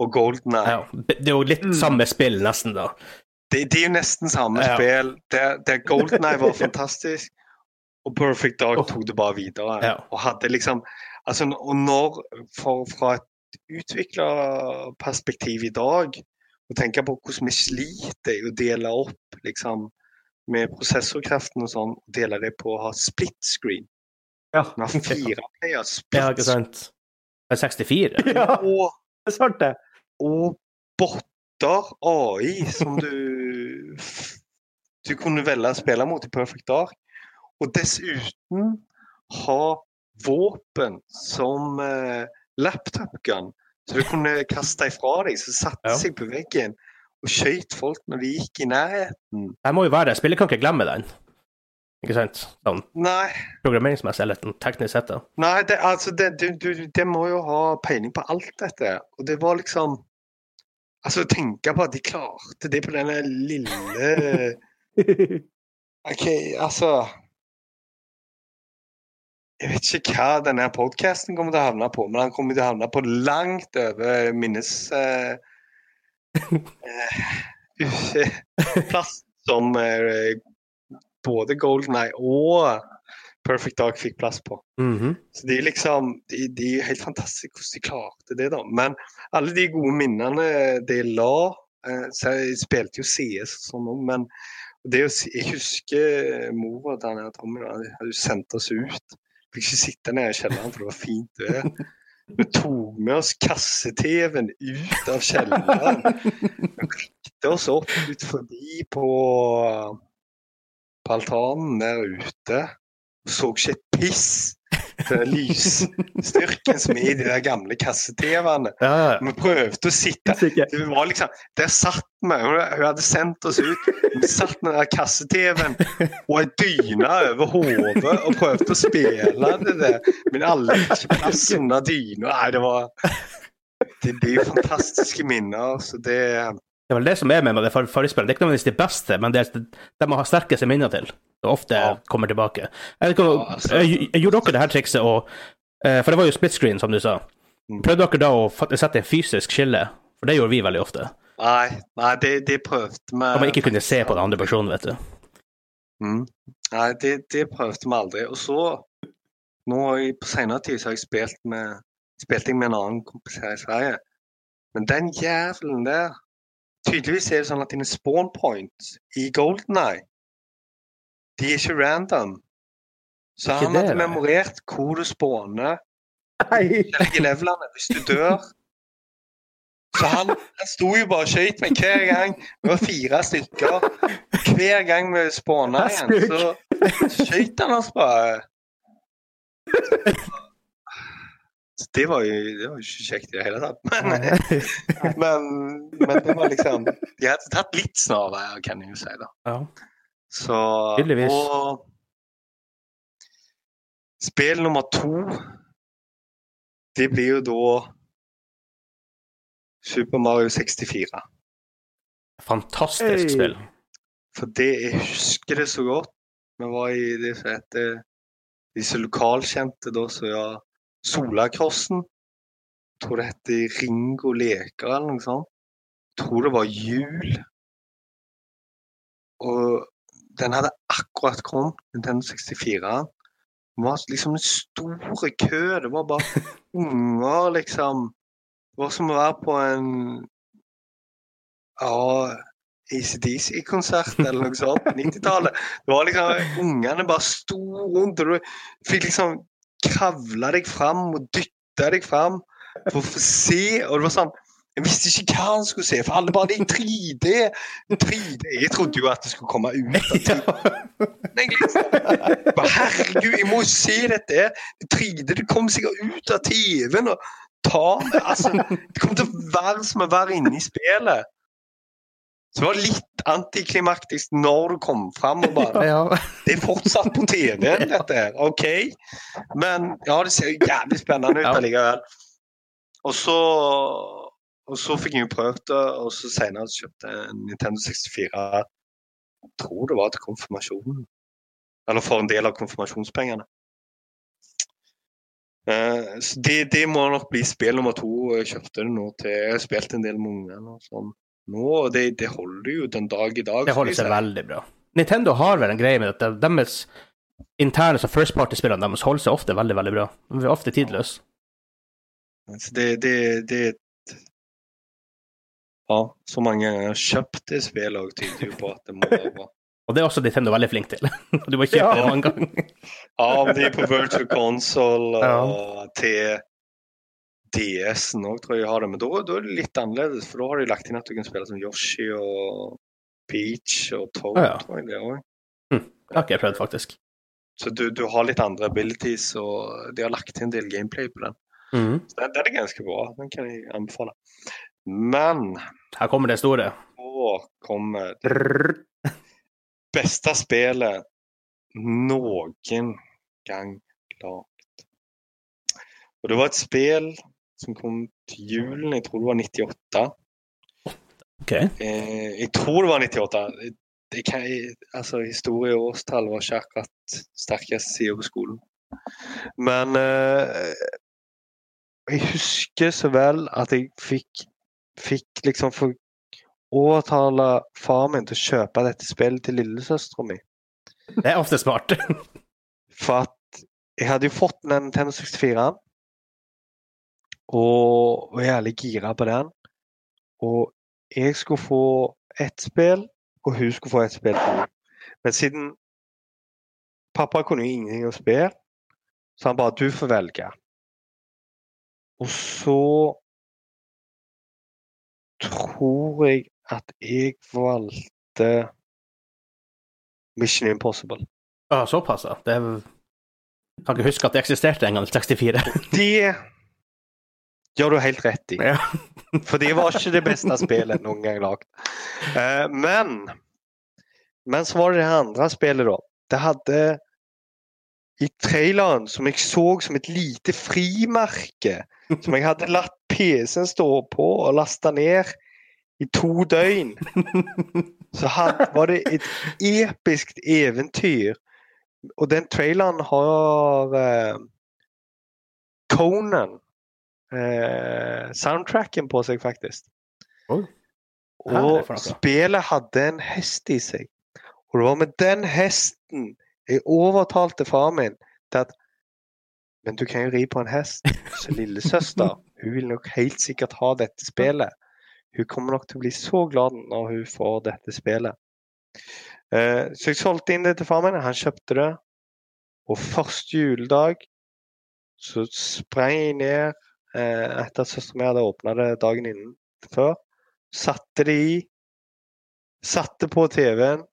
og Golden Eye. ja. Det er jo litt Mm. samme spill, nesten, da. Det, det er jo nesten samme Ja. spill. Der, det Golden Eye var fantastisk, og Perfect Dark Oh. tok det bare videre. Ja. Og hadde liksom altså, Og når for, Fra et utviklerperspektiv i dag, å tenke på hvordan vi sliter i å dele opp liksom, med prosessorkraften og sånn, og dele det på å ha split screen. Ja. Vi har fire player Ja, split ikke sant? Det er 64? ja, det er sant, det. Og botter, AI, som du du kunne velge å spille mot i Perfect Dark. Og dessuten ha våpen som eh, laptop gun, så du kunne kaste ifra deg, så satte Ja. seg på veggen og skøyt folk når de gikk i nærheten. Jeg må jo være Spillet kan ikke glemme den. Ikke sant? Sånn Nei, programmeringsmessig eller sånn teknisk sett. nei det, altså det, du, du, det må jo ha peiling på alt dette. Og det var liksom Altså, tenke på at de klarte det på denne lille OK, altså. Jeg vet ikke hva denne podkasten kommer til å havne på, men han kommer til å havne på langt over minnes... Uh, uh, plass som uh, både Golden Eye og Perfect Dark fikk plass på. Mhm. Så de liksom, de, de er helt fantastiske hvordan de klarte det, da. Men alle de gode minnene de la eh, så Jeg spilte jo CS og sånn òg, men det å, jeg husker mora til han Tommy hadde sendt oss ut. Fikk ikke sitte nede i kjelleren, for det var fint vær. Vi tok med oss kasse-TV-en ut av kjelleren. Vi klikket oss opp ut forbi på, på altanen der ute. Så ikke et piss til lysstyrken som er i de der gamle kasse-TV-ene. Ja, ja. Vi prøvde å sitte det var liksom, Der satt vi. Hun hadde sendt oss ut. Vi satt med den kasse-TV-en og ei dyne over hodet og prøvde å spille det der. Men alle fikk ikke plass under dyna. Nei, det var det blir fantastiske minner. Så det Det er vel det som er med med det for- forrige. Det er ikke nødvendigvis de beste, men det er det man har sterkeste minner til. Og ofte Ja. kommer tilbake. Jeg, vet ikke, Ja, altså- jeg, jeg gjorde dere det her trikset, og, eh, for det var jo split screen, som du sa. Mm. Prøvde dere da å sette en fysisk skille? For det gjorde vi veldig ofte. Nei, nei det, de prøvde vi Om man ikke kunne se på den andre personen, vet du. Mm. Nei, det, de prøvde vi aldri. Og så, nå i- på senere tid, så har jeg spilt med spilt med en annen kompis her i Sverige. Men den jævelen der Tydeligvis er det sånn at dine spawn points i Golden Eye, de er ikke random. Så han hadde memorert hvor du spawner i levelene hvis du dør. Så han, han sto jo bare og skøyt meg hver gang. Det var fire stykker. Hver gang vi spawna igjen, så skøyt han oss bare. Det var jo det var kjekt i det hele tatt. Men, men, men det var liksom De hadde tatt litt snarveier, kan jeg jo si. da. Ja. Så Tydeligvis. Og spill nummer to Det blir jo da Super Mario 64. Fantastisk Hey. spill. For det jeg husker det så godt. Vi var i det som heter disse lokalkjente da så var Solakrossen. Jeg tror det heter Ringo leker eller noe sånt. Jeg tror det var jul. Og den hadde akkurat kommet, Nintendo 64. Det var liksom en stor kø. Det var bare unger, liksom. Det var som å være på en ja, ACDC-konsert eller noe sånt på 90-tallet. Det var liksom Ungene bare sto rundt, og du fikk liksom kravle deg fram og dytte deg fram for å se. Og det var sånn Jeg visste ikke hva han skulle se, for alle bare det er 3D. 3D. Jeg trodde jo at det skulle komme ut. av 3D. Liksom, Herregud, jeg må jo se dette! 3D det kommer sikkert ut av TV-en og ta meg altså, Det kommer til å være som å være inne i spillet. Så det var litt antiklimaktisk når du kom fram og bare Ja. Det er fortsatt på TV-en, dette her. OK. Men ja, det ser jævlig spennende ut Ja. allikevel. Og så, og så fikk jeg jo prøvd det, og så senere kjøpte jeg en Nintendo 64. Jeg tror det var til konfirmasjonen. Eller for en del av konfirmasjonspengene. Eh, så det, det må nok bli spill nummer to. Jeg kjøpte det nå til Jeg har spilt en del med ungene sånn. Nå, og det, det holder jo den dag i dag. Det holder seg veldig bra. Nintendo har vel en greie med at deres interne som first party-spillene deres holder seg ofte veldig, veldig bra. De er ofte tidløse. Så det, det, det Ja, så mange ganger jeg har kjøpt det spillet tyder jo på at det må være. Og det er også Nintendo veldig flink til. Du må kjøpe Ja. det mange ganger. Ja, om de er på Virtual Console og til DS-en òg, tror jeg har det. Men da, da er det litt annerledes, for da har de lagt inn at du kan spille som Yoshi og Peach og Toad, Ja, ja. tror jeg det òg. Det har ikke jeg prøvd, faktisk. Så du, du har litt andre abilities, og de har lagt inn en del gameplay på den. Mm. Så den, den er ganske bra. Den kan jeg anbefale. Men Her kommer det store. Nå kommer det beste spillet noen gang lagd. Og det var et spill som kom til julen, jeg tror det var 98. OK. Eh, jeg tror det var 98. Det kan, altså, historie og årstall var ikke akkurat sterkest sida på skolen. Men eh, jeg husker så vel at jeg fikk, fikk liksom for overtale far min til å kjøpe dette spillet til lillesøstera mi. Det er ofte smart. For at jeg hadde jo fått den Nintendo 64 og var jævlig gira på den. Og jeg skulle få ett spill, og hun skulle få ett spill til. Men siden pappa kunne jo ingenting å spille, så han bare 'du får velge'. Og så tror jeg at jeg valgte Mission Impossible. Ja, såpass, ja. Det er... Kan ikke huske at det eksisterte en gang i 64. Det gjør du helt rett i. Ja. For det var ikke det beste spillet noen gang lagd. Uh, men Men så var det det andre spillet, da. Det hadde i traileren som jeg så som et lite frimerke. Som jeg hadde latt PC-en stå på og lasta ned i to døgn. Så had, var det et episk eventyr. Og den traileren har uh, Conan eh, soundtracken på seg, faktisk. Oh. Og spillet hadde en hest i seg. Og det var med den hesten jeg overtalte far min til at Men du kan jo ri på en hest. Så lillesøster hun vil nok helt sikkert ha dette spillet. Hun kommer nok til å bli så glad når hun får dette spillet. Eh, så jeg solgte inn det til far min. Han kjøpte det. Og første juledag så sprang jeg ned etter at søstera mi hadde åpna det dagen innen før. Satte det i. Satte på TV-en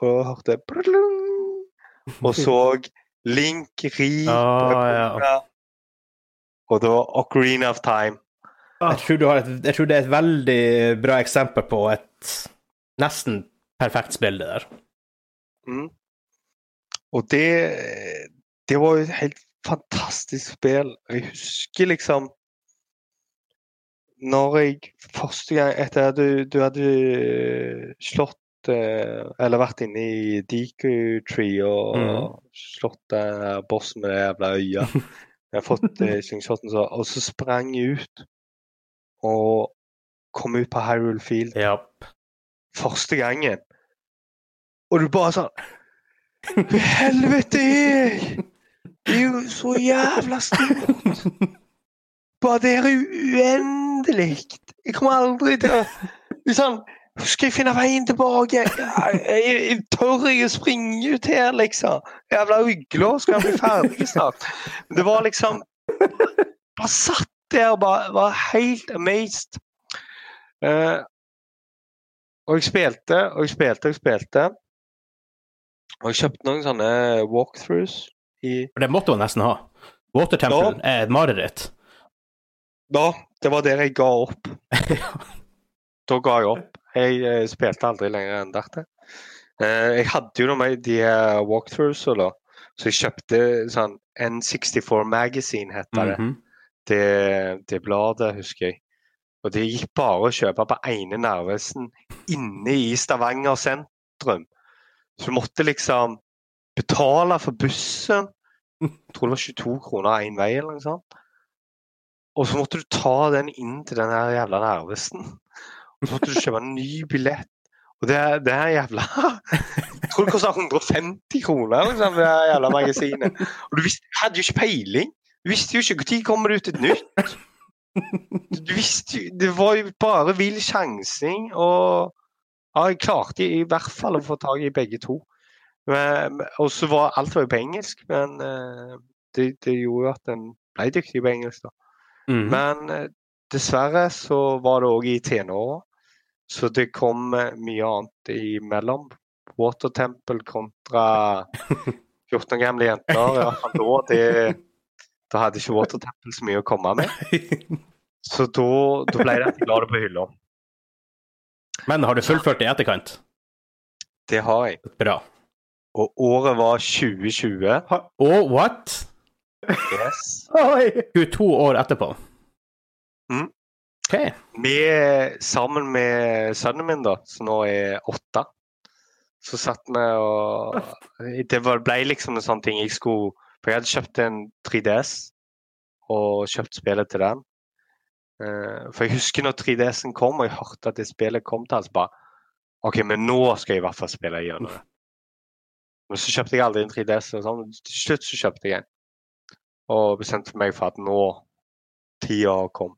og hørte Og så Link ri på Ah, ja. Og da Ocarina of Time. Jeg tror, du har et, jeg tror det er et veldig bra eksempel på et nesten perfekt spill, det der. Mm. Og det, det var jo helt fantastisk spill. Jeg husker liksom Når jeg første gang etter at du, du hadde slått eh, Eller vært inne i Deku Tree og mm. slått den bossen med det jævla øya. Jeg har fått eh, slingshoten så, Og så sprang jeg ut og kom ut på Hyrule Field yep. første gangen. Og du bare sånn Helvete! Det er jo så jævla stort! Bare det er uendelig! Jeg kommer aldri til å liksom, Skal jeg finne veien tilbake? Jeg, jeg, jeg tør ikke å springe ut her, liksom? Jævla ugle, skal jeg bli ferdig snart. Det var liksom Bare satt der og bare var helt amazed. Uh, og jeg spilte og jeg spilte og jeg spilte. Og jeg kjøpte noen sånne walkthroughs i For det måtte hun nesten ha. Water Temple er et mareritt. Ja, det var der jeg ga opp. Da ga jeg opp. Jeg eh, spilte aldri lenger enn dette. Eh, jeg hadde jo med de eh, walkthroughsa, da. Så jeg kjøpte sånn N64 Magazine, heter det. Mhm. det. Det bladet, husker jeg. Og det gikk bare å kjøpe på ene Narvesen inne i Stavanger sentrum. Så du måtte liksom betale for bussen. Jeg tror det var 22 kroner én vei, eller noe sånt. Og så måtte du ta den inn til den jævla nervesten. Og så måtte du kjøpe en ny billett. Og det, det er jævla Jeg tror det kosta 150 kroner, liksom, det jævla magasinet. Og du visste, hadde jo ikke peiling. Du visste jo ikke når kommer det ut et nytt. Du visste jo Det var jo bare vill sjansing, og ja, jeg klarte i hvert fall å få tak i begge to. Og så var alt var jo på engelsk, men eh, det, det gjorde jo at en ble dyktig på engelsk, da. Mhm. Men eh, dessverre så var det òg i tenåra. Så det kom eh, mye annet imellom. Water Temple kontra 14 år gamle jenter. Ja, da, det, da hadde ikke Water Temple så mye å komme med. Så da, da ble det at jeg la det på hylla. Men har du fullført det i etterkant? Det har jeg. Bra. Og året var 2020. Og what? Yes. Oi! 22 år etterpå? Mhm. OK. Med, sammen med sønnen min, da, som nå er åtte. Så satt vi og Det ble liksom en sånn ting jeg skulle For jeg hadde kjøpt en 3DS og kjøpt spillet til den. Eh, for jeg husker når 3DS-en kom og jeg hørte at det spillet kom til oss, bare OK, men nå skal jeg i hvert fall spille gjennom det. Men så kjøpte jeg aldri en 3DS. Og sånn. Til slutt så kjøpte jeg en. Og bestemte meg for at nå Tida kom.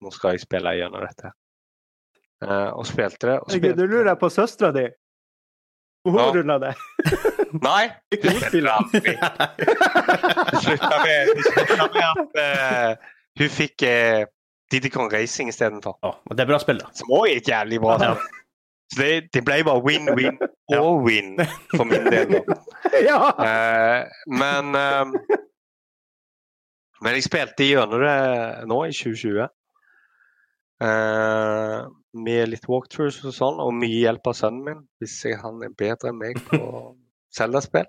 Nå skal jeg spille gjennom dette. Uh, og spilte det. Og spilte. du lurer på søstera di. Hun Ja. runda det. Nei! Ikke spilte jeg aldri. Det slutta med, med at uh, hun fikk uh, Diddy Kong Racing istedenfor. Oh, men det er bra spill, da. Som òg er et jævlig bra Ja. Så det, det ble bare win-win og win for min del. ja! Eh, men eh, Men jeg spilte gjennom det nå i 2020. Eh, med litt walkthroughs og sånn, og mye hjelp av sønnen min. Hvis jeg, han er bedre enn meg på Zelda-spill.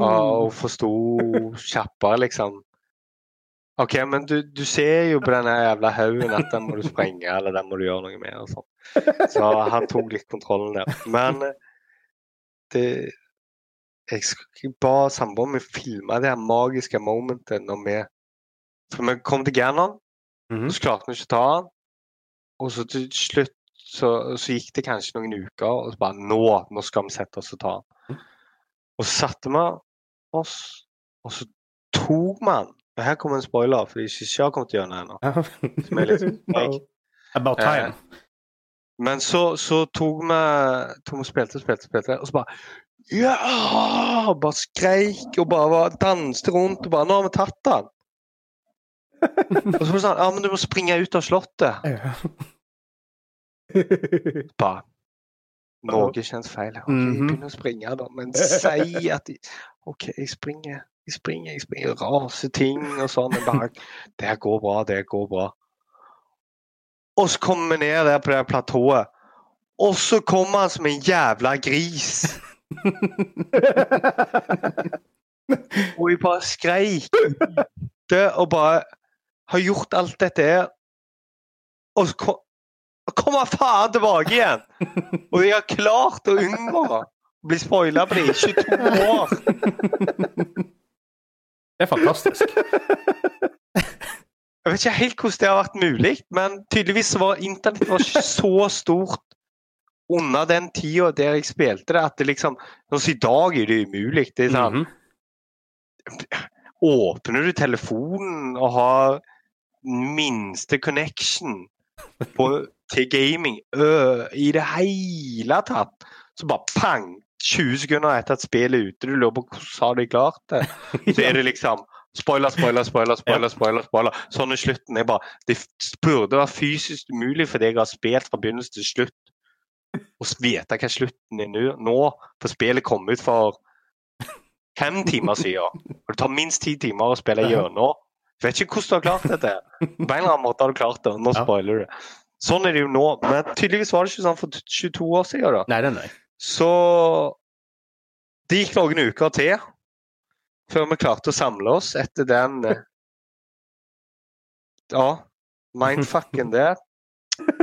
Og forsto kjappere, liksom. OK, men du, du ser jo på denne jævla haugen at den må du sprenge, eller den må du gjøre noe med. og sånn. Så han tok litt kontrollen der. Men eh, det Jeg ba samboeren min filme det her magiske momentet når vi For vi kom til Ganon, Mhm. og så klarte vi ikke å ta han. Og så til slutt så, så gikk det kanskje noen uker, og så bare Nå, nå skal vi sette oss og ta han. Og så satte vi oss, og så tok vi han. Og her kommer en spoiler, for de ikke har kommet gjennom ennå. Som er litt time. Men så, så tok vi tok og spilte og spilte, spilte, og så bare Ja! Bare skreik og bare var, danste rundt og bare Nå har vi tatt den! Og så var det sånn Ja, men du må springe ut av slottet. Ja. Bare Noe kjennes feil. Okay, jeg Mhm. begynner å springe, da. Men si at de, OK, jeg springer, jeg springer, jeg springer. Raser ting og sånn. Bare Det går bra, det går bra. Og så kommer vi ned der på det platået, og så kommer han som en jævla gris. Og jeg bare skreik det, og bare har gjort alt dette her. Og så kom, kommer faen tilbake igjen! Og jeg har klart å unngå å bli spoila på det i 22 år. Det er fantastisk. Jeg vet ikke helt hvordan det har vært mulig, men tydeligvis var internett var ikke så stort under den tida der jeg spilte det, at det liksom altså I dag er det umulig. Det er sånn, Mhm. Åpner du telefonen og har minste connection på, til gaming ø, i det hele tatt, så bare pang! 20 sekunder etter at spillet er ute, du lurer på hvordan har de klart det. Så er det liksom spoiler, spoiler, spoiler, spoiler. spoiler, spoiler. Sånn er slutten. Jeg bare, Det burde være fysisk umulig for deg har ha spilt fra begynnelse til slutt og vite hva slutten er nå, for spillet kom ut for fem timer siden. Og det tar minst ti timer å spille gjennom. Jeg vet ikke hvordan du har klart dette. På en eller annen måte har du klart det, nå spoiler du det. Sånn er det jo nå, men tydeligvis var det ikke sånn for 22 år siden. da. Nei, nei, nei. Så det gikk noen uker til før vi klarte å samle oss etter den eh, Ja, mindfucken der.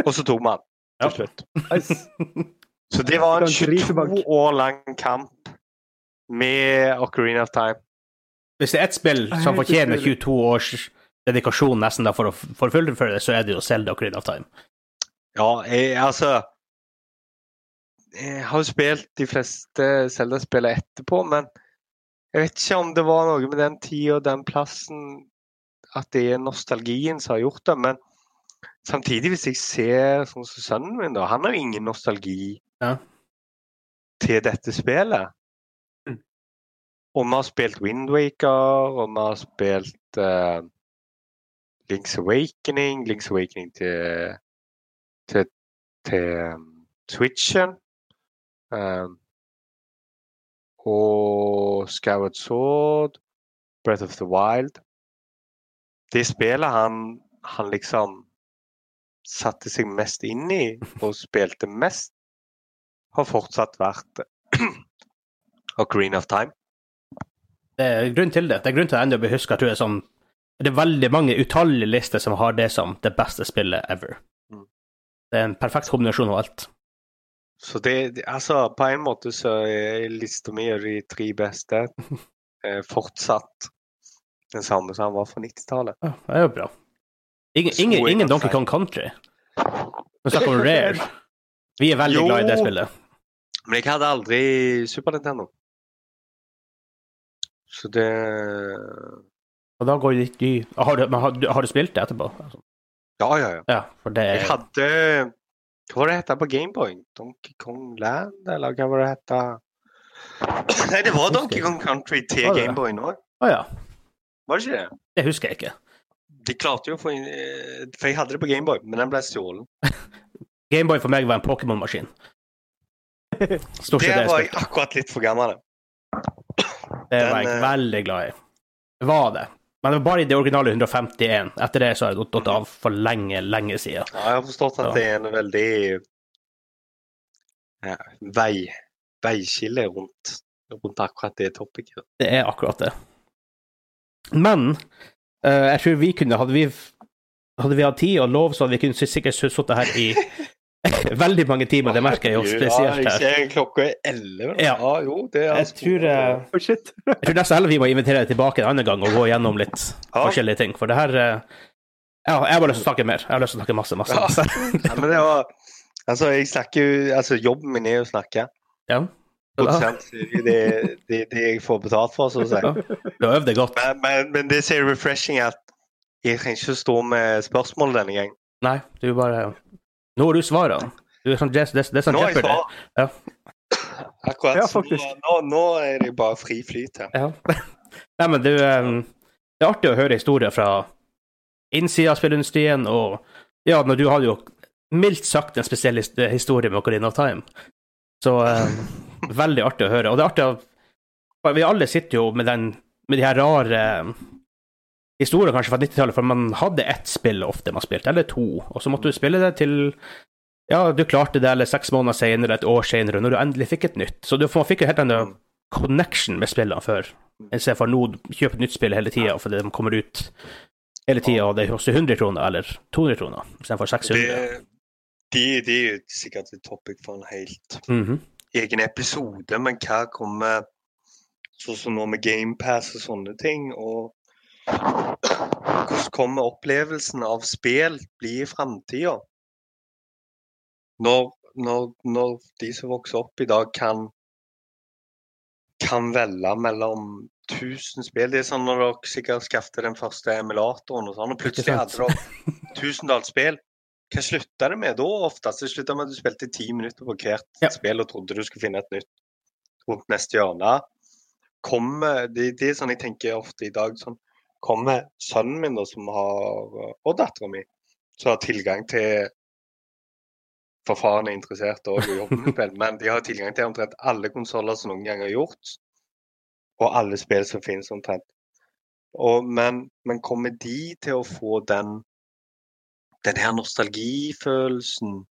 Og så tok vi den Ja. til slutt. Nice. Så det var en Det var en 22 år lang kamp med Ocarina of Time. Hvis det er ett spill som fortjener 22 års dedikasjon nesten da for å fullføre det, så er det jo Zelda Ocarina of Time. Ja, jeg, altså Jeg har jo spilt de fleste Zelda-spillene etterpå, men jeg vet ikke om det var noe med den tida og den plassen at det er nostalgien som har gjort det. Men samtidig, hvis jeg ser sånn som sønnen min, da, han har jo ingen nostalgi Ja. til dette spillet. Mm. Og vi har spilt Windwaker, og vi har spilt uh, Link's Awakening, Link's Awakening til, til, til um, Switchen. Um, og Scoured Sword, Breath of the Wild. Det spillet han, han liksom satte seg mest inn i og spilte mest, har fortsatt vært Ocarina of Time. Det er grunn til det. Det er grunn til å ennå bli huska. Tror er sånn Det er veldig mange utallige lister som har det som det beste spillet ever. Mm. Det er en perfekt kombinasjon av alt. Så det, altså På en måte så er lista mi de tre beste eh, fortsatt den samme som han var fra 90-tallet. Ja, det er jo bra. Ingen, ingen, ingen Donkey. Kong Country. Vi snakker om Rare. Vi er veldig Jo. glad i det spillet. Men jeg hadde aldri Super Nintendo. Så det Og da går det de har, har, du- har du spilt det etterpå? Ja, ja, ja. Ja, for det Jeg hadde Hva var det hette på Gameboy? Donkey Kong Land, eller hva var det hette? Nei, det var Donkey Kong Country til det det? Gameboy nå. Å ja. Var det ikke det? Det husker jeg ikke. De klarte jo å få inn eh, For jeg hadde det på Gameboy, men den ble stjålet. Gameboy for meg var en Pokémon-maskin. Stort sett Der det var jeg akkurat litt for gammel. Det var jeg eh, veldig glad i. Var det. Men det var bare i det originale 151. Etter det så har jeg gått- av for lenge, lenge siden. Ja, jeg har forstått at det er en veldig ja, vei, veiskille rundt rundt akkurat det topicet. Det er akkurat det. Men uh, jeg tror vi kunne Hadde vi, hadde vi hatt tid og lov, så hadde vi kunne sikkert sittet her i veldig mange timer. Det merker jeg jo spesielt her. jeg ser klokka er elleve. Ja. Ja, jo, det er Jeg tror, eh, Oh, shit. jeg tror nesten heller vi må invitere deg tilbake en annen gang og gå gjennom litt Ja. forskjellige ting. For det her eh, Ja, jeg har bare lyst til å snakke mer. Jeg har lyst til å snakke masse, masse. Ja. masse. ja, men det var Altså, jeg snakker jo Altså, jobben min er jo å snakke. Ja. Det det, det jeg får betalt for, så å si. Du har øvd deg godt. Men, men, men det som er refreshing, er at jeg trenger ikke stå med spørsmål denne gang. Nei, du bare Nå har du svarene. Du er sånn, det, det, det er sånn Jeopardy. Ja. Akkurat. Ja, så. Nå, nå, nå er det bare fri flyt her. Ja. Nei, men du um, Det er artig å høre historier fra innsida av spillindustrien, og ja, når du hadde jo mildt sagt en spesiell historie med Ocarina of Time. Så um, veldig artig å høre. Og det er artig å Vi alle sitter jo med den med de her rare eh, kanskje fra 90-tallet, for man hadde ett spill ofte man spilte, eller to, og så måtte du spille det til ja, du klarte det, eller seks måneder senere, et år senere, når du endelig fikk et nytt. Så du, man fikk jo helt annen connection med spillene før. I stedet for nå kjøpe et nytt spill hele tida fordi de kommer ut hele tida, og det koster 100 kroner eller 200 kroner istedenfor 600. Det, det, det, er jo sikkert et topic for en helt Mhm. egen episode, men hva kommer Sånn som nå med GamePass og sånne ting. og Hvordan kommer opplevelsen av spill bli i framtida? Når, når, når de som vokser opp i dag, kan kan velge mellom 1000 spill. Det er sånn når dere sikkert skaffet den første emulatoren, og sånn, og plutselig hadde dere tusendals spill. Hva slutta det med da oftest? Det slutta med at du spilte ti minutter på hvert Ja. spill og trodde du skulle finne et nytt rundt neste hjørne. Kommer, det, det er sånn jeg tenker ofte i dag. sånn, Kommer sønnen min, da, som har, og dattera mi, som har tilgang til For faren er interessert òg i jobben men de har tilgang til omtrent alle konsoller som noen gang har gjort. Og alle spill som finnes omtrent. Og, men, men kommer de til å få den den her nostalgifølelsen,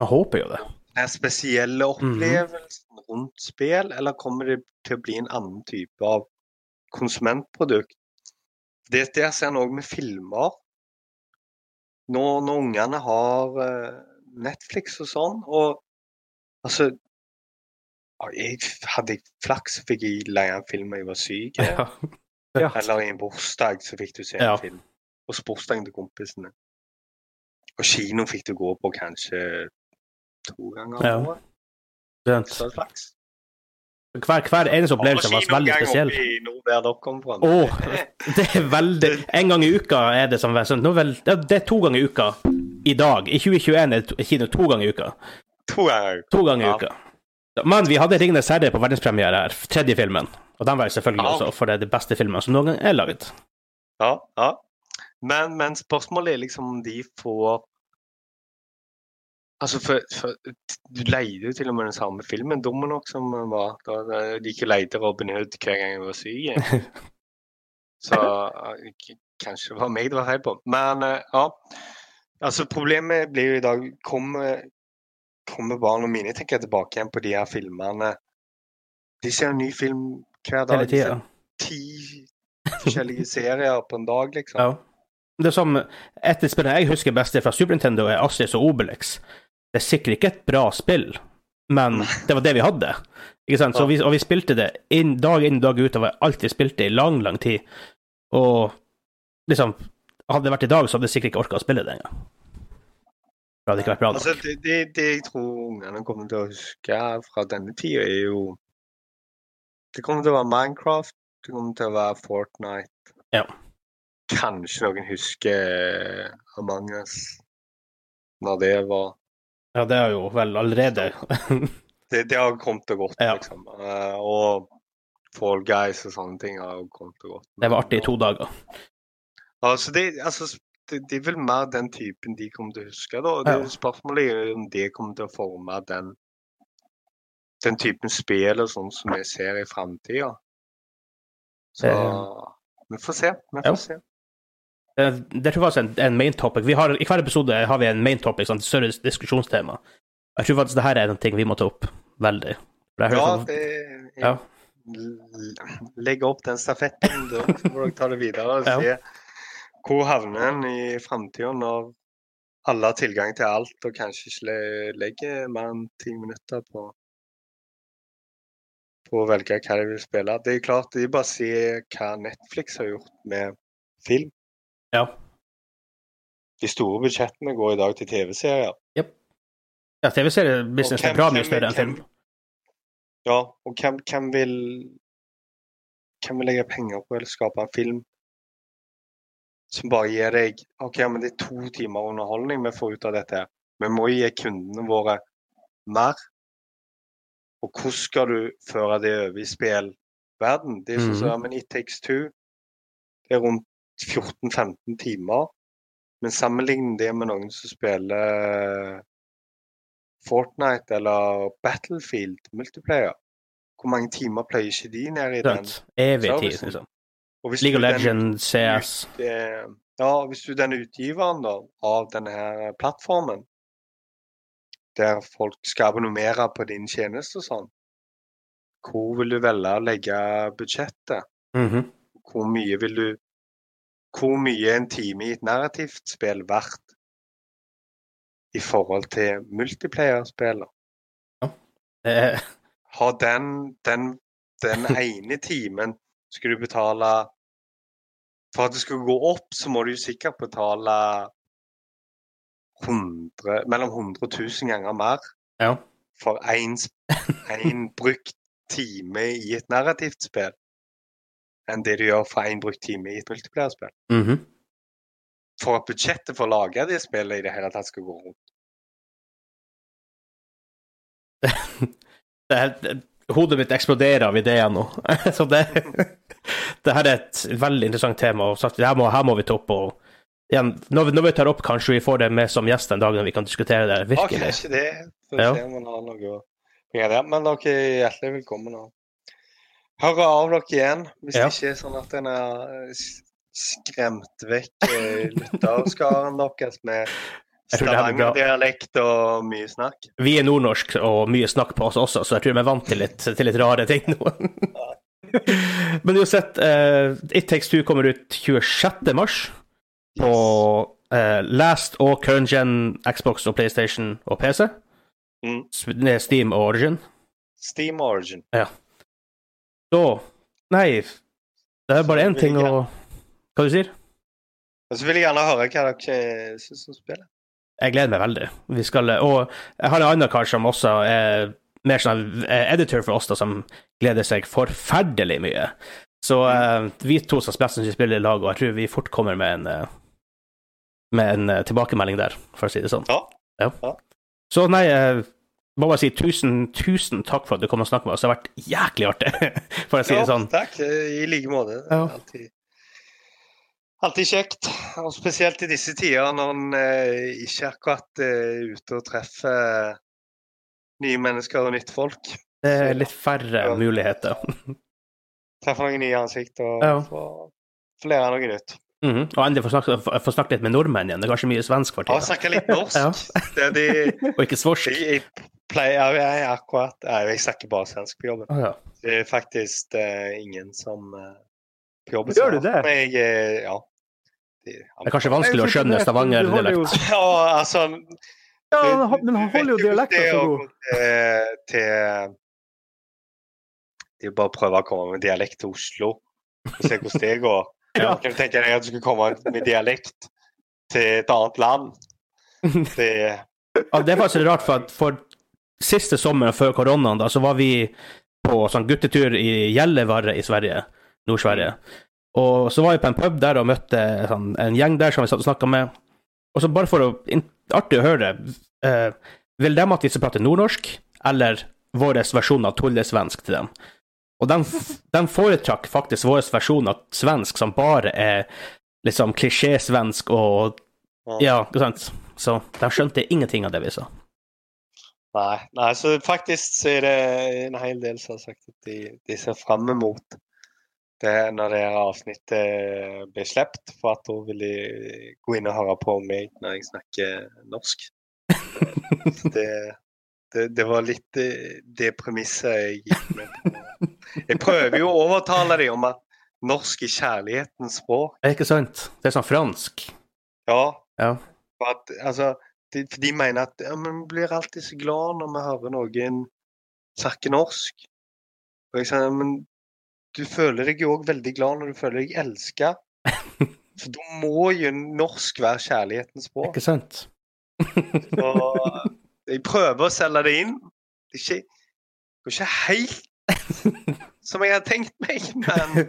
Jeg håper jo det. den spesielle opplevelsen rundt spill, eller kommer det til å bli en annen type av konsumentprodukt? Det, det ser en òg med filmer. Når, når ungene har eh, Netflix og sånn, og altså jeg, Hadde jeg flaks, så fikk jeg leie en film da jeg var syk. Ja. Ja. Eller i en bursdag så fikk du se en Ja. film. Og bursdagen til kompisene. Og kino fikk du gå på kanskje to ganger Ja. om året. Så flaks. Hver, hver eneste opplevelse var veldig spesiell. Åh, det er veldig En gang i uka er det som sånn, det er to ganger i uka i dag. I 2021 er det kino to ganger i uka. To ganger. To ganger i uka. Men vi hadde 'Ringenes herre' på verdenspremiere her, tredje filmen. Og den var selvfølgelig også, for det er de beste filmene som noen gang er laget. Ja, ja. Men, men spørsmålet er liksom om de får Altså, for, for Du leide jo til og med den samme filmen, dumme nok som var. Da de ikke leide Robin Hood hver gang jeg var syk. Så eh, kanskje det var meg det var feil på. Men eh, ja. Altså, problemet blir jo i dag Kommer, kommer barna mine tenker jeg tilbake igjen på de her filmene De ser en ny film hver dag. Hele tida. ti forskjellige serier på en dag, liksom. Ja. Det som et spill jeg husker best fra Super Nintendo, er Assis og Obelix. Det er sikkert ikke et bra spill, men det var det vi hadde. Ikke sant? Så vi, og vi spilte det inn, dag inn dag ut, og vi alt alltid spilte det i lang, lang tid. Og liksom Hadde det vært i dag, så hadde jeg sikkert ikke orka å spille det engang. Det hadde ikke vært bra nok. Altså, det, det, det jeg tror ungene kommer til å huske fra denne tida, er jo Det kommer til å være Minecraft, det kommer til å være Fortnite. Ja. Kanskje noen husker Among us, når det var Ja, det er jo vel allerede Det, det har kommet og gått, Ja. liksom. Eh, og Fall Guys og sånne ting har jo kommet og gått. Det var artig i to dager. Altså, det, altså, det, det er vel mer den typen de kommer til å huske. da. Det, Ja. Spørsmålet er jo om det kommer til å forme den, den typen spill og sånn som vi ser i framtida. Så vi får se. Vi Ja. får se. Det, det tror faktisk en, en main topic. Vi har, I hver episode har vi en main topic, sånn større diskusjonstema. Jeg tror faktisk det her er en ting vi må ta opp veldig. Ja, sånn- det Ja. legge opp den stafetten, da får dere ta det videre og Ja. se hvor havner en i framtida når alle har tilgang til alt og kanskje ikke le- legger mer enn ti minutter på på å velge hva de vil spille. Det er klart, er bare se hva Netflix har gjort med film. Ja. De store budsjettene går i dag til TV-serier. ja TV-seriebusiness er bra mye større enn film. Ja, og hvem, hvem vil Hvem vil legge penger på eller skape en film som bare gir deg OK, men det er to timer underholdning vi får ut av dette. Vi må gi kundene våre mer. Og hvordan skal du føre det over i spillverden? Det er sånn som Mhm. men It Takes Two. Det er rundt 14-15 timer. Men sammenlign det med noen som spiller Fortnite eller Battlefield multiplayer. Hvor mange timer pløyer ikke de ned i den? Evig tid, liksom. League of Legends, CS eh, Ja, hvis du er den utgiveren da, av denne her plattformen, der folk skal abonnere på din tjeneste og sånn, hvor vil du velge å legge budsjettet? Mhm. Hvor mye vil du Hvor mye en time i et narrativt spill verdt i forhold til multiplayer-spillet? Eh, Har den, den, den ene timen skal du betale For at det skal gå opp, så må du sikkert betale 100, mellom 100 000 ganger mer Ja. for én brukt time i et narrativt spill enn det du gjør for én brukt time i et multiplayerspill. -hmm. For at budsjettet for å lage det spillet i det hele tatt skal gå rundt. det, det, hodet mitt eksploderer av ideer nå. Så det, det her er et veldig interessant tema, og sagt, her, må, her må vi ta opp. og igjen, når, vi, når vi tar opp, kanskje vi får det med som gjest en dag når vi kan diskutere det Ja, Ah, kanskje det. Så ser Ja. se om man har noe å gjøre. Men dere er hjertelig velkommen. og Høre av dere igjen hvis Ja. det ikke er sånn at en har eh, skremt vekk eh, lytterskaren deres med. Stavanger-dialekt og mye snakk. Vi er nordnorsk og mye snakk på oss også, så jeg tror vi er vant til litt, til litt rare ting nå. Men uansett, uh, It Takes Two kommer ut 26. mars på uh, Last og current gen Xbox og PlayStation og PC. Mm. Steam Origin. Steam Origin. Så Nei, det er bare én ting å Hva du sier Og så vil jeg gjerne høre hva dere syns om spillet. Jeg gleder meg veldig. Vi skal, og jeg har en annen kar som også er mer sånn eh, editor for oss, da, som gleder seg forferdelig mye. Så eh, vi to som spiller, som spiller i lag, og jeg tror vi fort kommer med en, eh, med en tilbakemelding der, for å si det sånn. Ja. Så nei, må bare si tusen, tusen takk for at du kom og snakket med oss. Det har vært jæklig artig, for å si det Ja, sånn. Takk. eh, I like måte. Ja. Alltid, alltid kjekt. Og spesielt i disse tider når en eh, ikke akkurat eh, er ute og treffer nye mennesker og nytt folk. Det er litt færre Ja. muligheter. Treffer noen nye ansikt og Ja. får får lære noe nytt. Mhm. Og endelig få snakke, få- få snakke litt med nordmenn igjen. Det er kanskje mye svensk for Ja, tida. snakke litt norsk. Ja. Det er de, Og ikke svorsk. Pleier jeg akkurat jeg snakker bare svensk på jobben. Å ja. Det er faktisk eh, ingen som eh, på jobben Gjør du det? Jeg, eh, ja. Det, Det er kanskje vanskelig å skjønne jo- Stavanger-dialekt. Ja, altså Ja, men han holder jo dialekten så god. Til, til Det er bare å prøve å komme med dialekt til Oslo og se hvordan det går. Ja. Kan du tenke deg at du skulle komme med dialekt til et annet land? Det Ja, det er faktisk rart, for at for siste sommeren før koronaen, da, så var vi på sånn guttetur i Gällivare i Sverige, Nord-Sverige. Og så var vi på en pub der og møtte sånn, en gjeng der som vi satt og snakka med. Og så bare for å Artig å høre. Eh, vil de at vi skal prate nordnorsk, eller vår versjon av tullesvensk til dem? Og de, de foretrakk faktisk vår versjon av svensk, som bare er liksom klisjésvensk og Ja, ikke sant? Så de skjønte ingenting av det vi sa. Nei, nei, så faktisk så er det en hel del som har sagt at de, de ser fram mot det når det avsnittet blir sluppet, for at da vil de gå inn og høre på meg når jeg snakker norsk. Det, det, det var litt det, det premisset jeg gikk med på. Jeg prøver jo å overtale dem om at norsk er kjærlighetens språk. Er ikke sant? Det er sånn fransk. Ja. Ja. At, altså, de, for de mener at ja, men vi blir alltid så glad når vi hører noen snakke norsk. Og jeg sier men du føler deg jo òg veldig glad når du føler deg elska. For da må jo norsk være kjærlighetens språk. Ikke sant? Og jeg prøver å selge det inn. Det er ikke, det går ikke helt som jeg hadde tenkt meg, men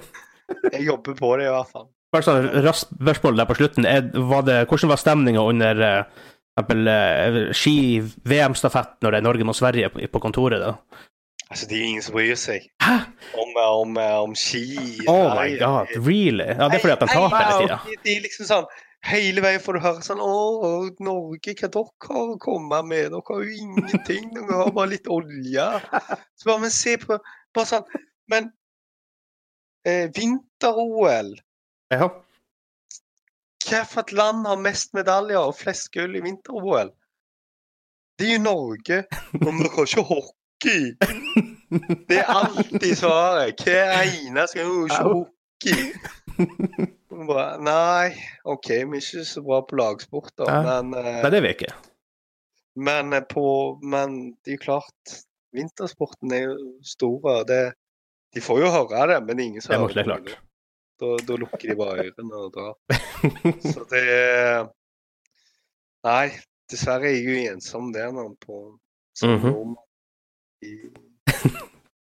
jeg jobber på det i hvert fall. Bare sånn raskt spørsmål der på slutten. Er, var det, hvordan var stemninga under eh, for eksempel eh, ski-VM-stafett når det er Norge mot Sverige på, på kontoret? da? Altså, det er ingen som bryr seg Hæ? om, om, om ski. Oh my god, really? Ja, Det er fordi at de taper hele tida. Det, det er liksom sånn Hele veien får du høre sånn Å, Norge, hva dere har å komme med? Dere har jo ingenting. Dere har bare litt olje. Så bare, men se på Bare sånn Men eh, vinter-OL Ja. Hvilket land har mest medaljer og flest gull i vinter-OL? Det er jo Norge. Og vi har ikke hockey. Det er alltid svaret. Hver eneste gang. jo Ikke hockey. Bare, nei, OK, vi er ikke så bra på lagsport, da. Ja. Men, eh, Nei, det er jeg ikke. men, eh, på, men det er jo klart Vintersporten er jo stor. de får jo høre det, men det er ingen som hører det klart. Da, da lukker de bare ørene og drar. Så det Nei, dessverre er jeg jo ensom der nå på. I-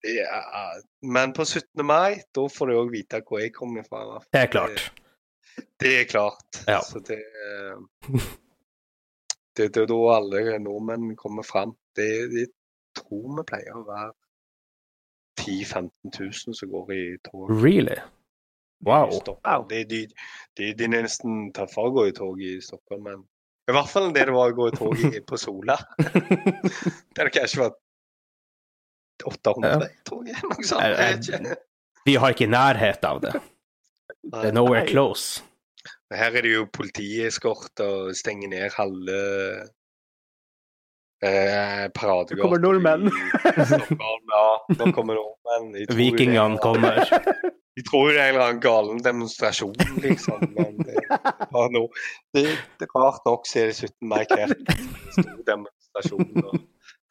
det er- Men på 17. mai, da får du òg vite hvor jeg kommer fra. Det er klart. Det er klart. Ja. Så det Det det er da alle nordmenn kommer fram. Det, det tror vi pleier å være 10 000-15 000 som går i tog. Really? Wow. wow. De, de, de, de, det er nesten tøffere å gå i tog i Stockholm, men i hvert fall det det var å gå i tog i, på Sola. Det hadde kanskje vært 800 i toget, noe sånt. Vi har ikke nærhet av det. Det er nowhere Nei. close. Her er det jo politieskort og stenger ned halve eh. Nå kommer nordmenn. Ja, nå kommer nordmenn. Vikingene kommer. De tror det er en eller annen galen demonstrasjon, liksom. Men det, ja, nå, det, det rart nok så er det 17. mai hver stor demonstrasjon, og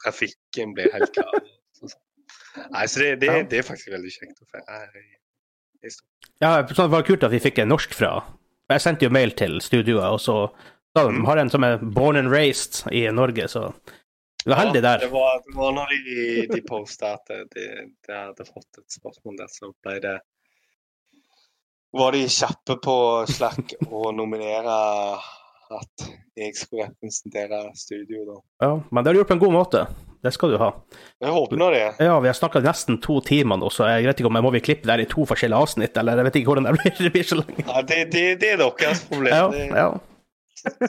trafikken blir helt klar. Så, så. Nei, så det, det, det er faktisk veldig kjekt å feire. Ja, det var kult at vi fikk en norsk fra. Jeg sendte jo mail til studioet, og så sa de Mm. har en som er born and raised i Norge, så du er heldig der. Ja, det, var, det var når de, de posta at de, de hadde fått et spørsmål der, så ble det var de kjappe på Slack å nominere at jeg skulle representere studio, da. Ja, men det har du gjort på en god måte. Det skal du ha. Jeg håper nå det. Ja, vi har snakka nesten to timer nå, så jeg vet ikke om jeg må vi klippe det her i to forskjellige avsnitt, eller jeg vet ikke hvordan det blir, det blir så lenge. Ja, det, det, det er deres problem. Ja, ja.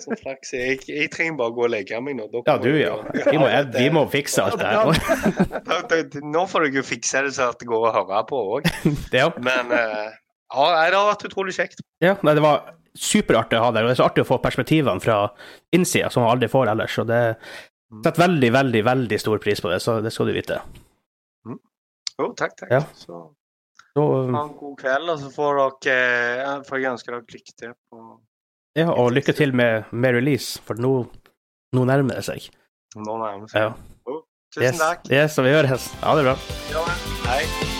så flaks. Jeg, jeg trenger bare å gå og legge meg nå. Ja du, ja. Vi må, vi må fikse alt det her. Nå får dere jo fikse det så at det går å høre på òg. Men eh, ja, det har vært utrolig kjekt. Ja, nei, det var superartig å ha deg, og det er så artig å få perspektivene fra innsida, som man aldri får ellers. Og det setter veldig, veldig, veldig stor pris på det, så det skal du vite. Jo, takk, takk. Ja. Så Så, ha en god kveld, og så får dere eh, får jeg ønske dere lykke til på ja, og lykke til med, med release, for nå, nå nærmer det seg. Nå nærmer det seg. Ja. Oh, Tusen Yes, takk. yes, og vi høres. Ha det bra. Ja, Hei.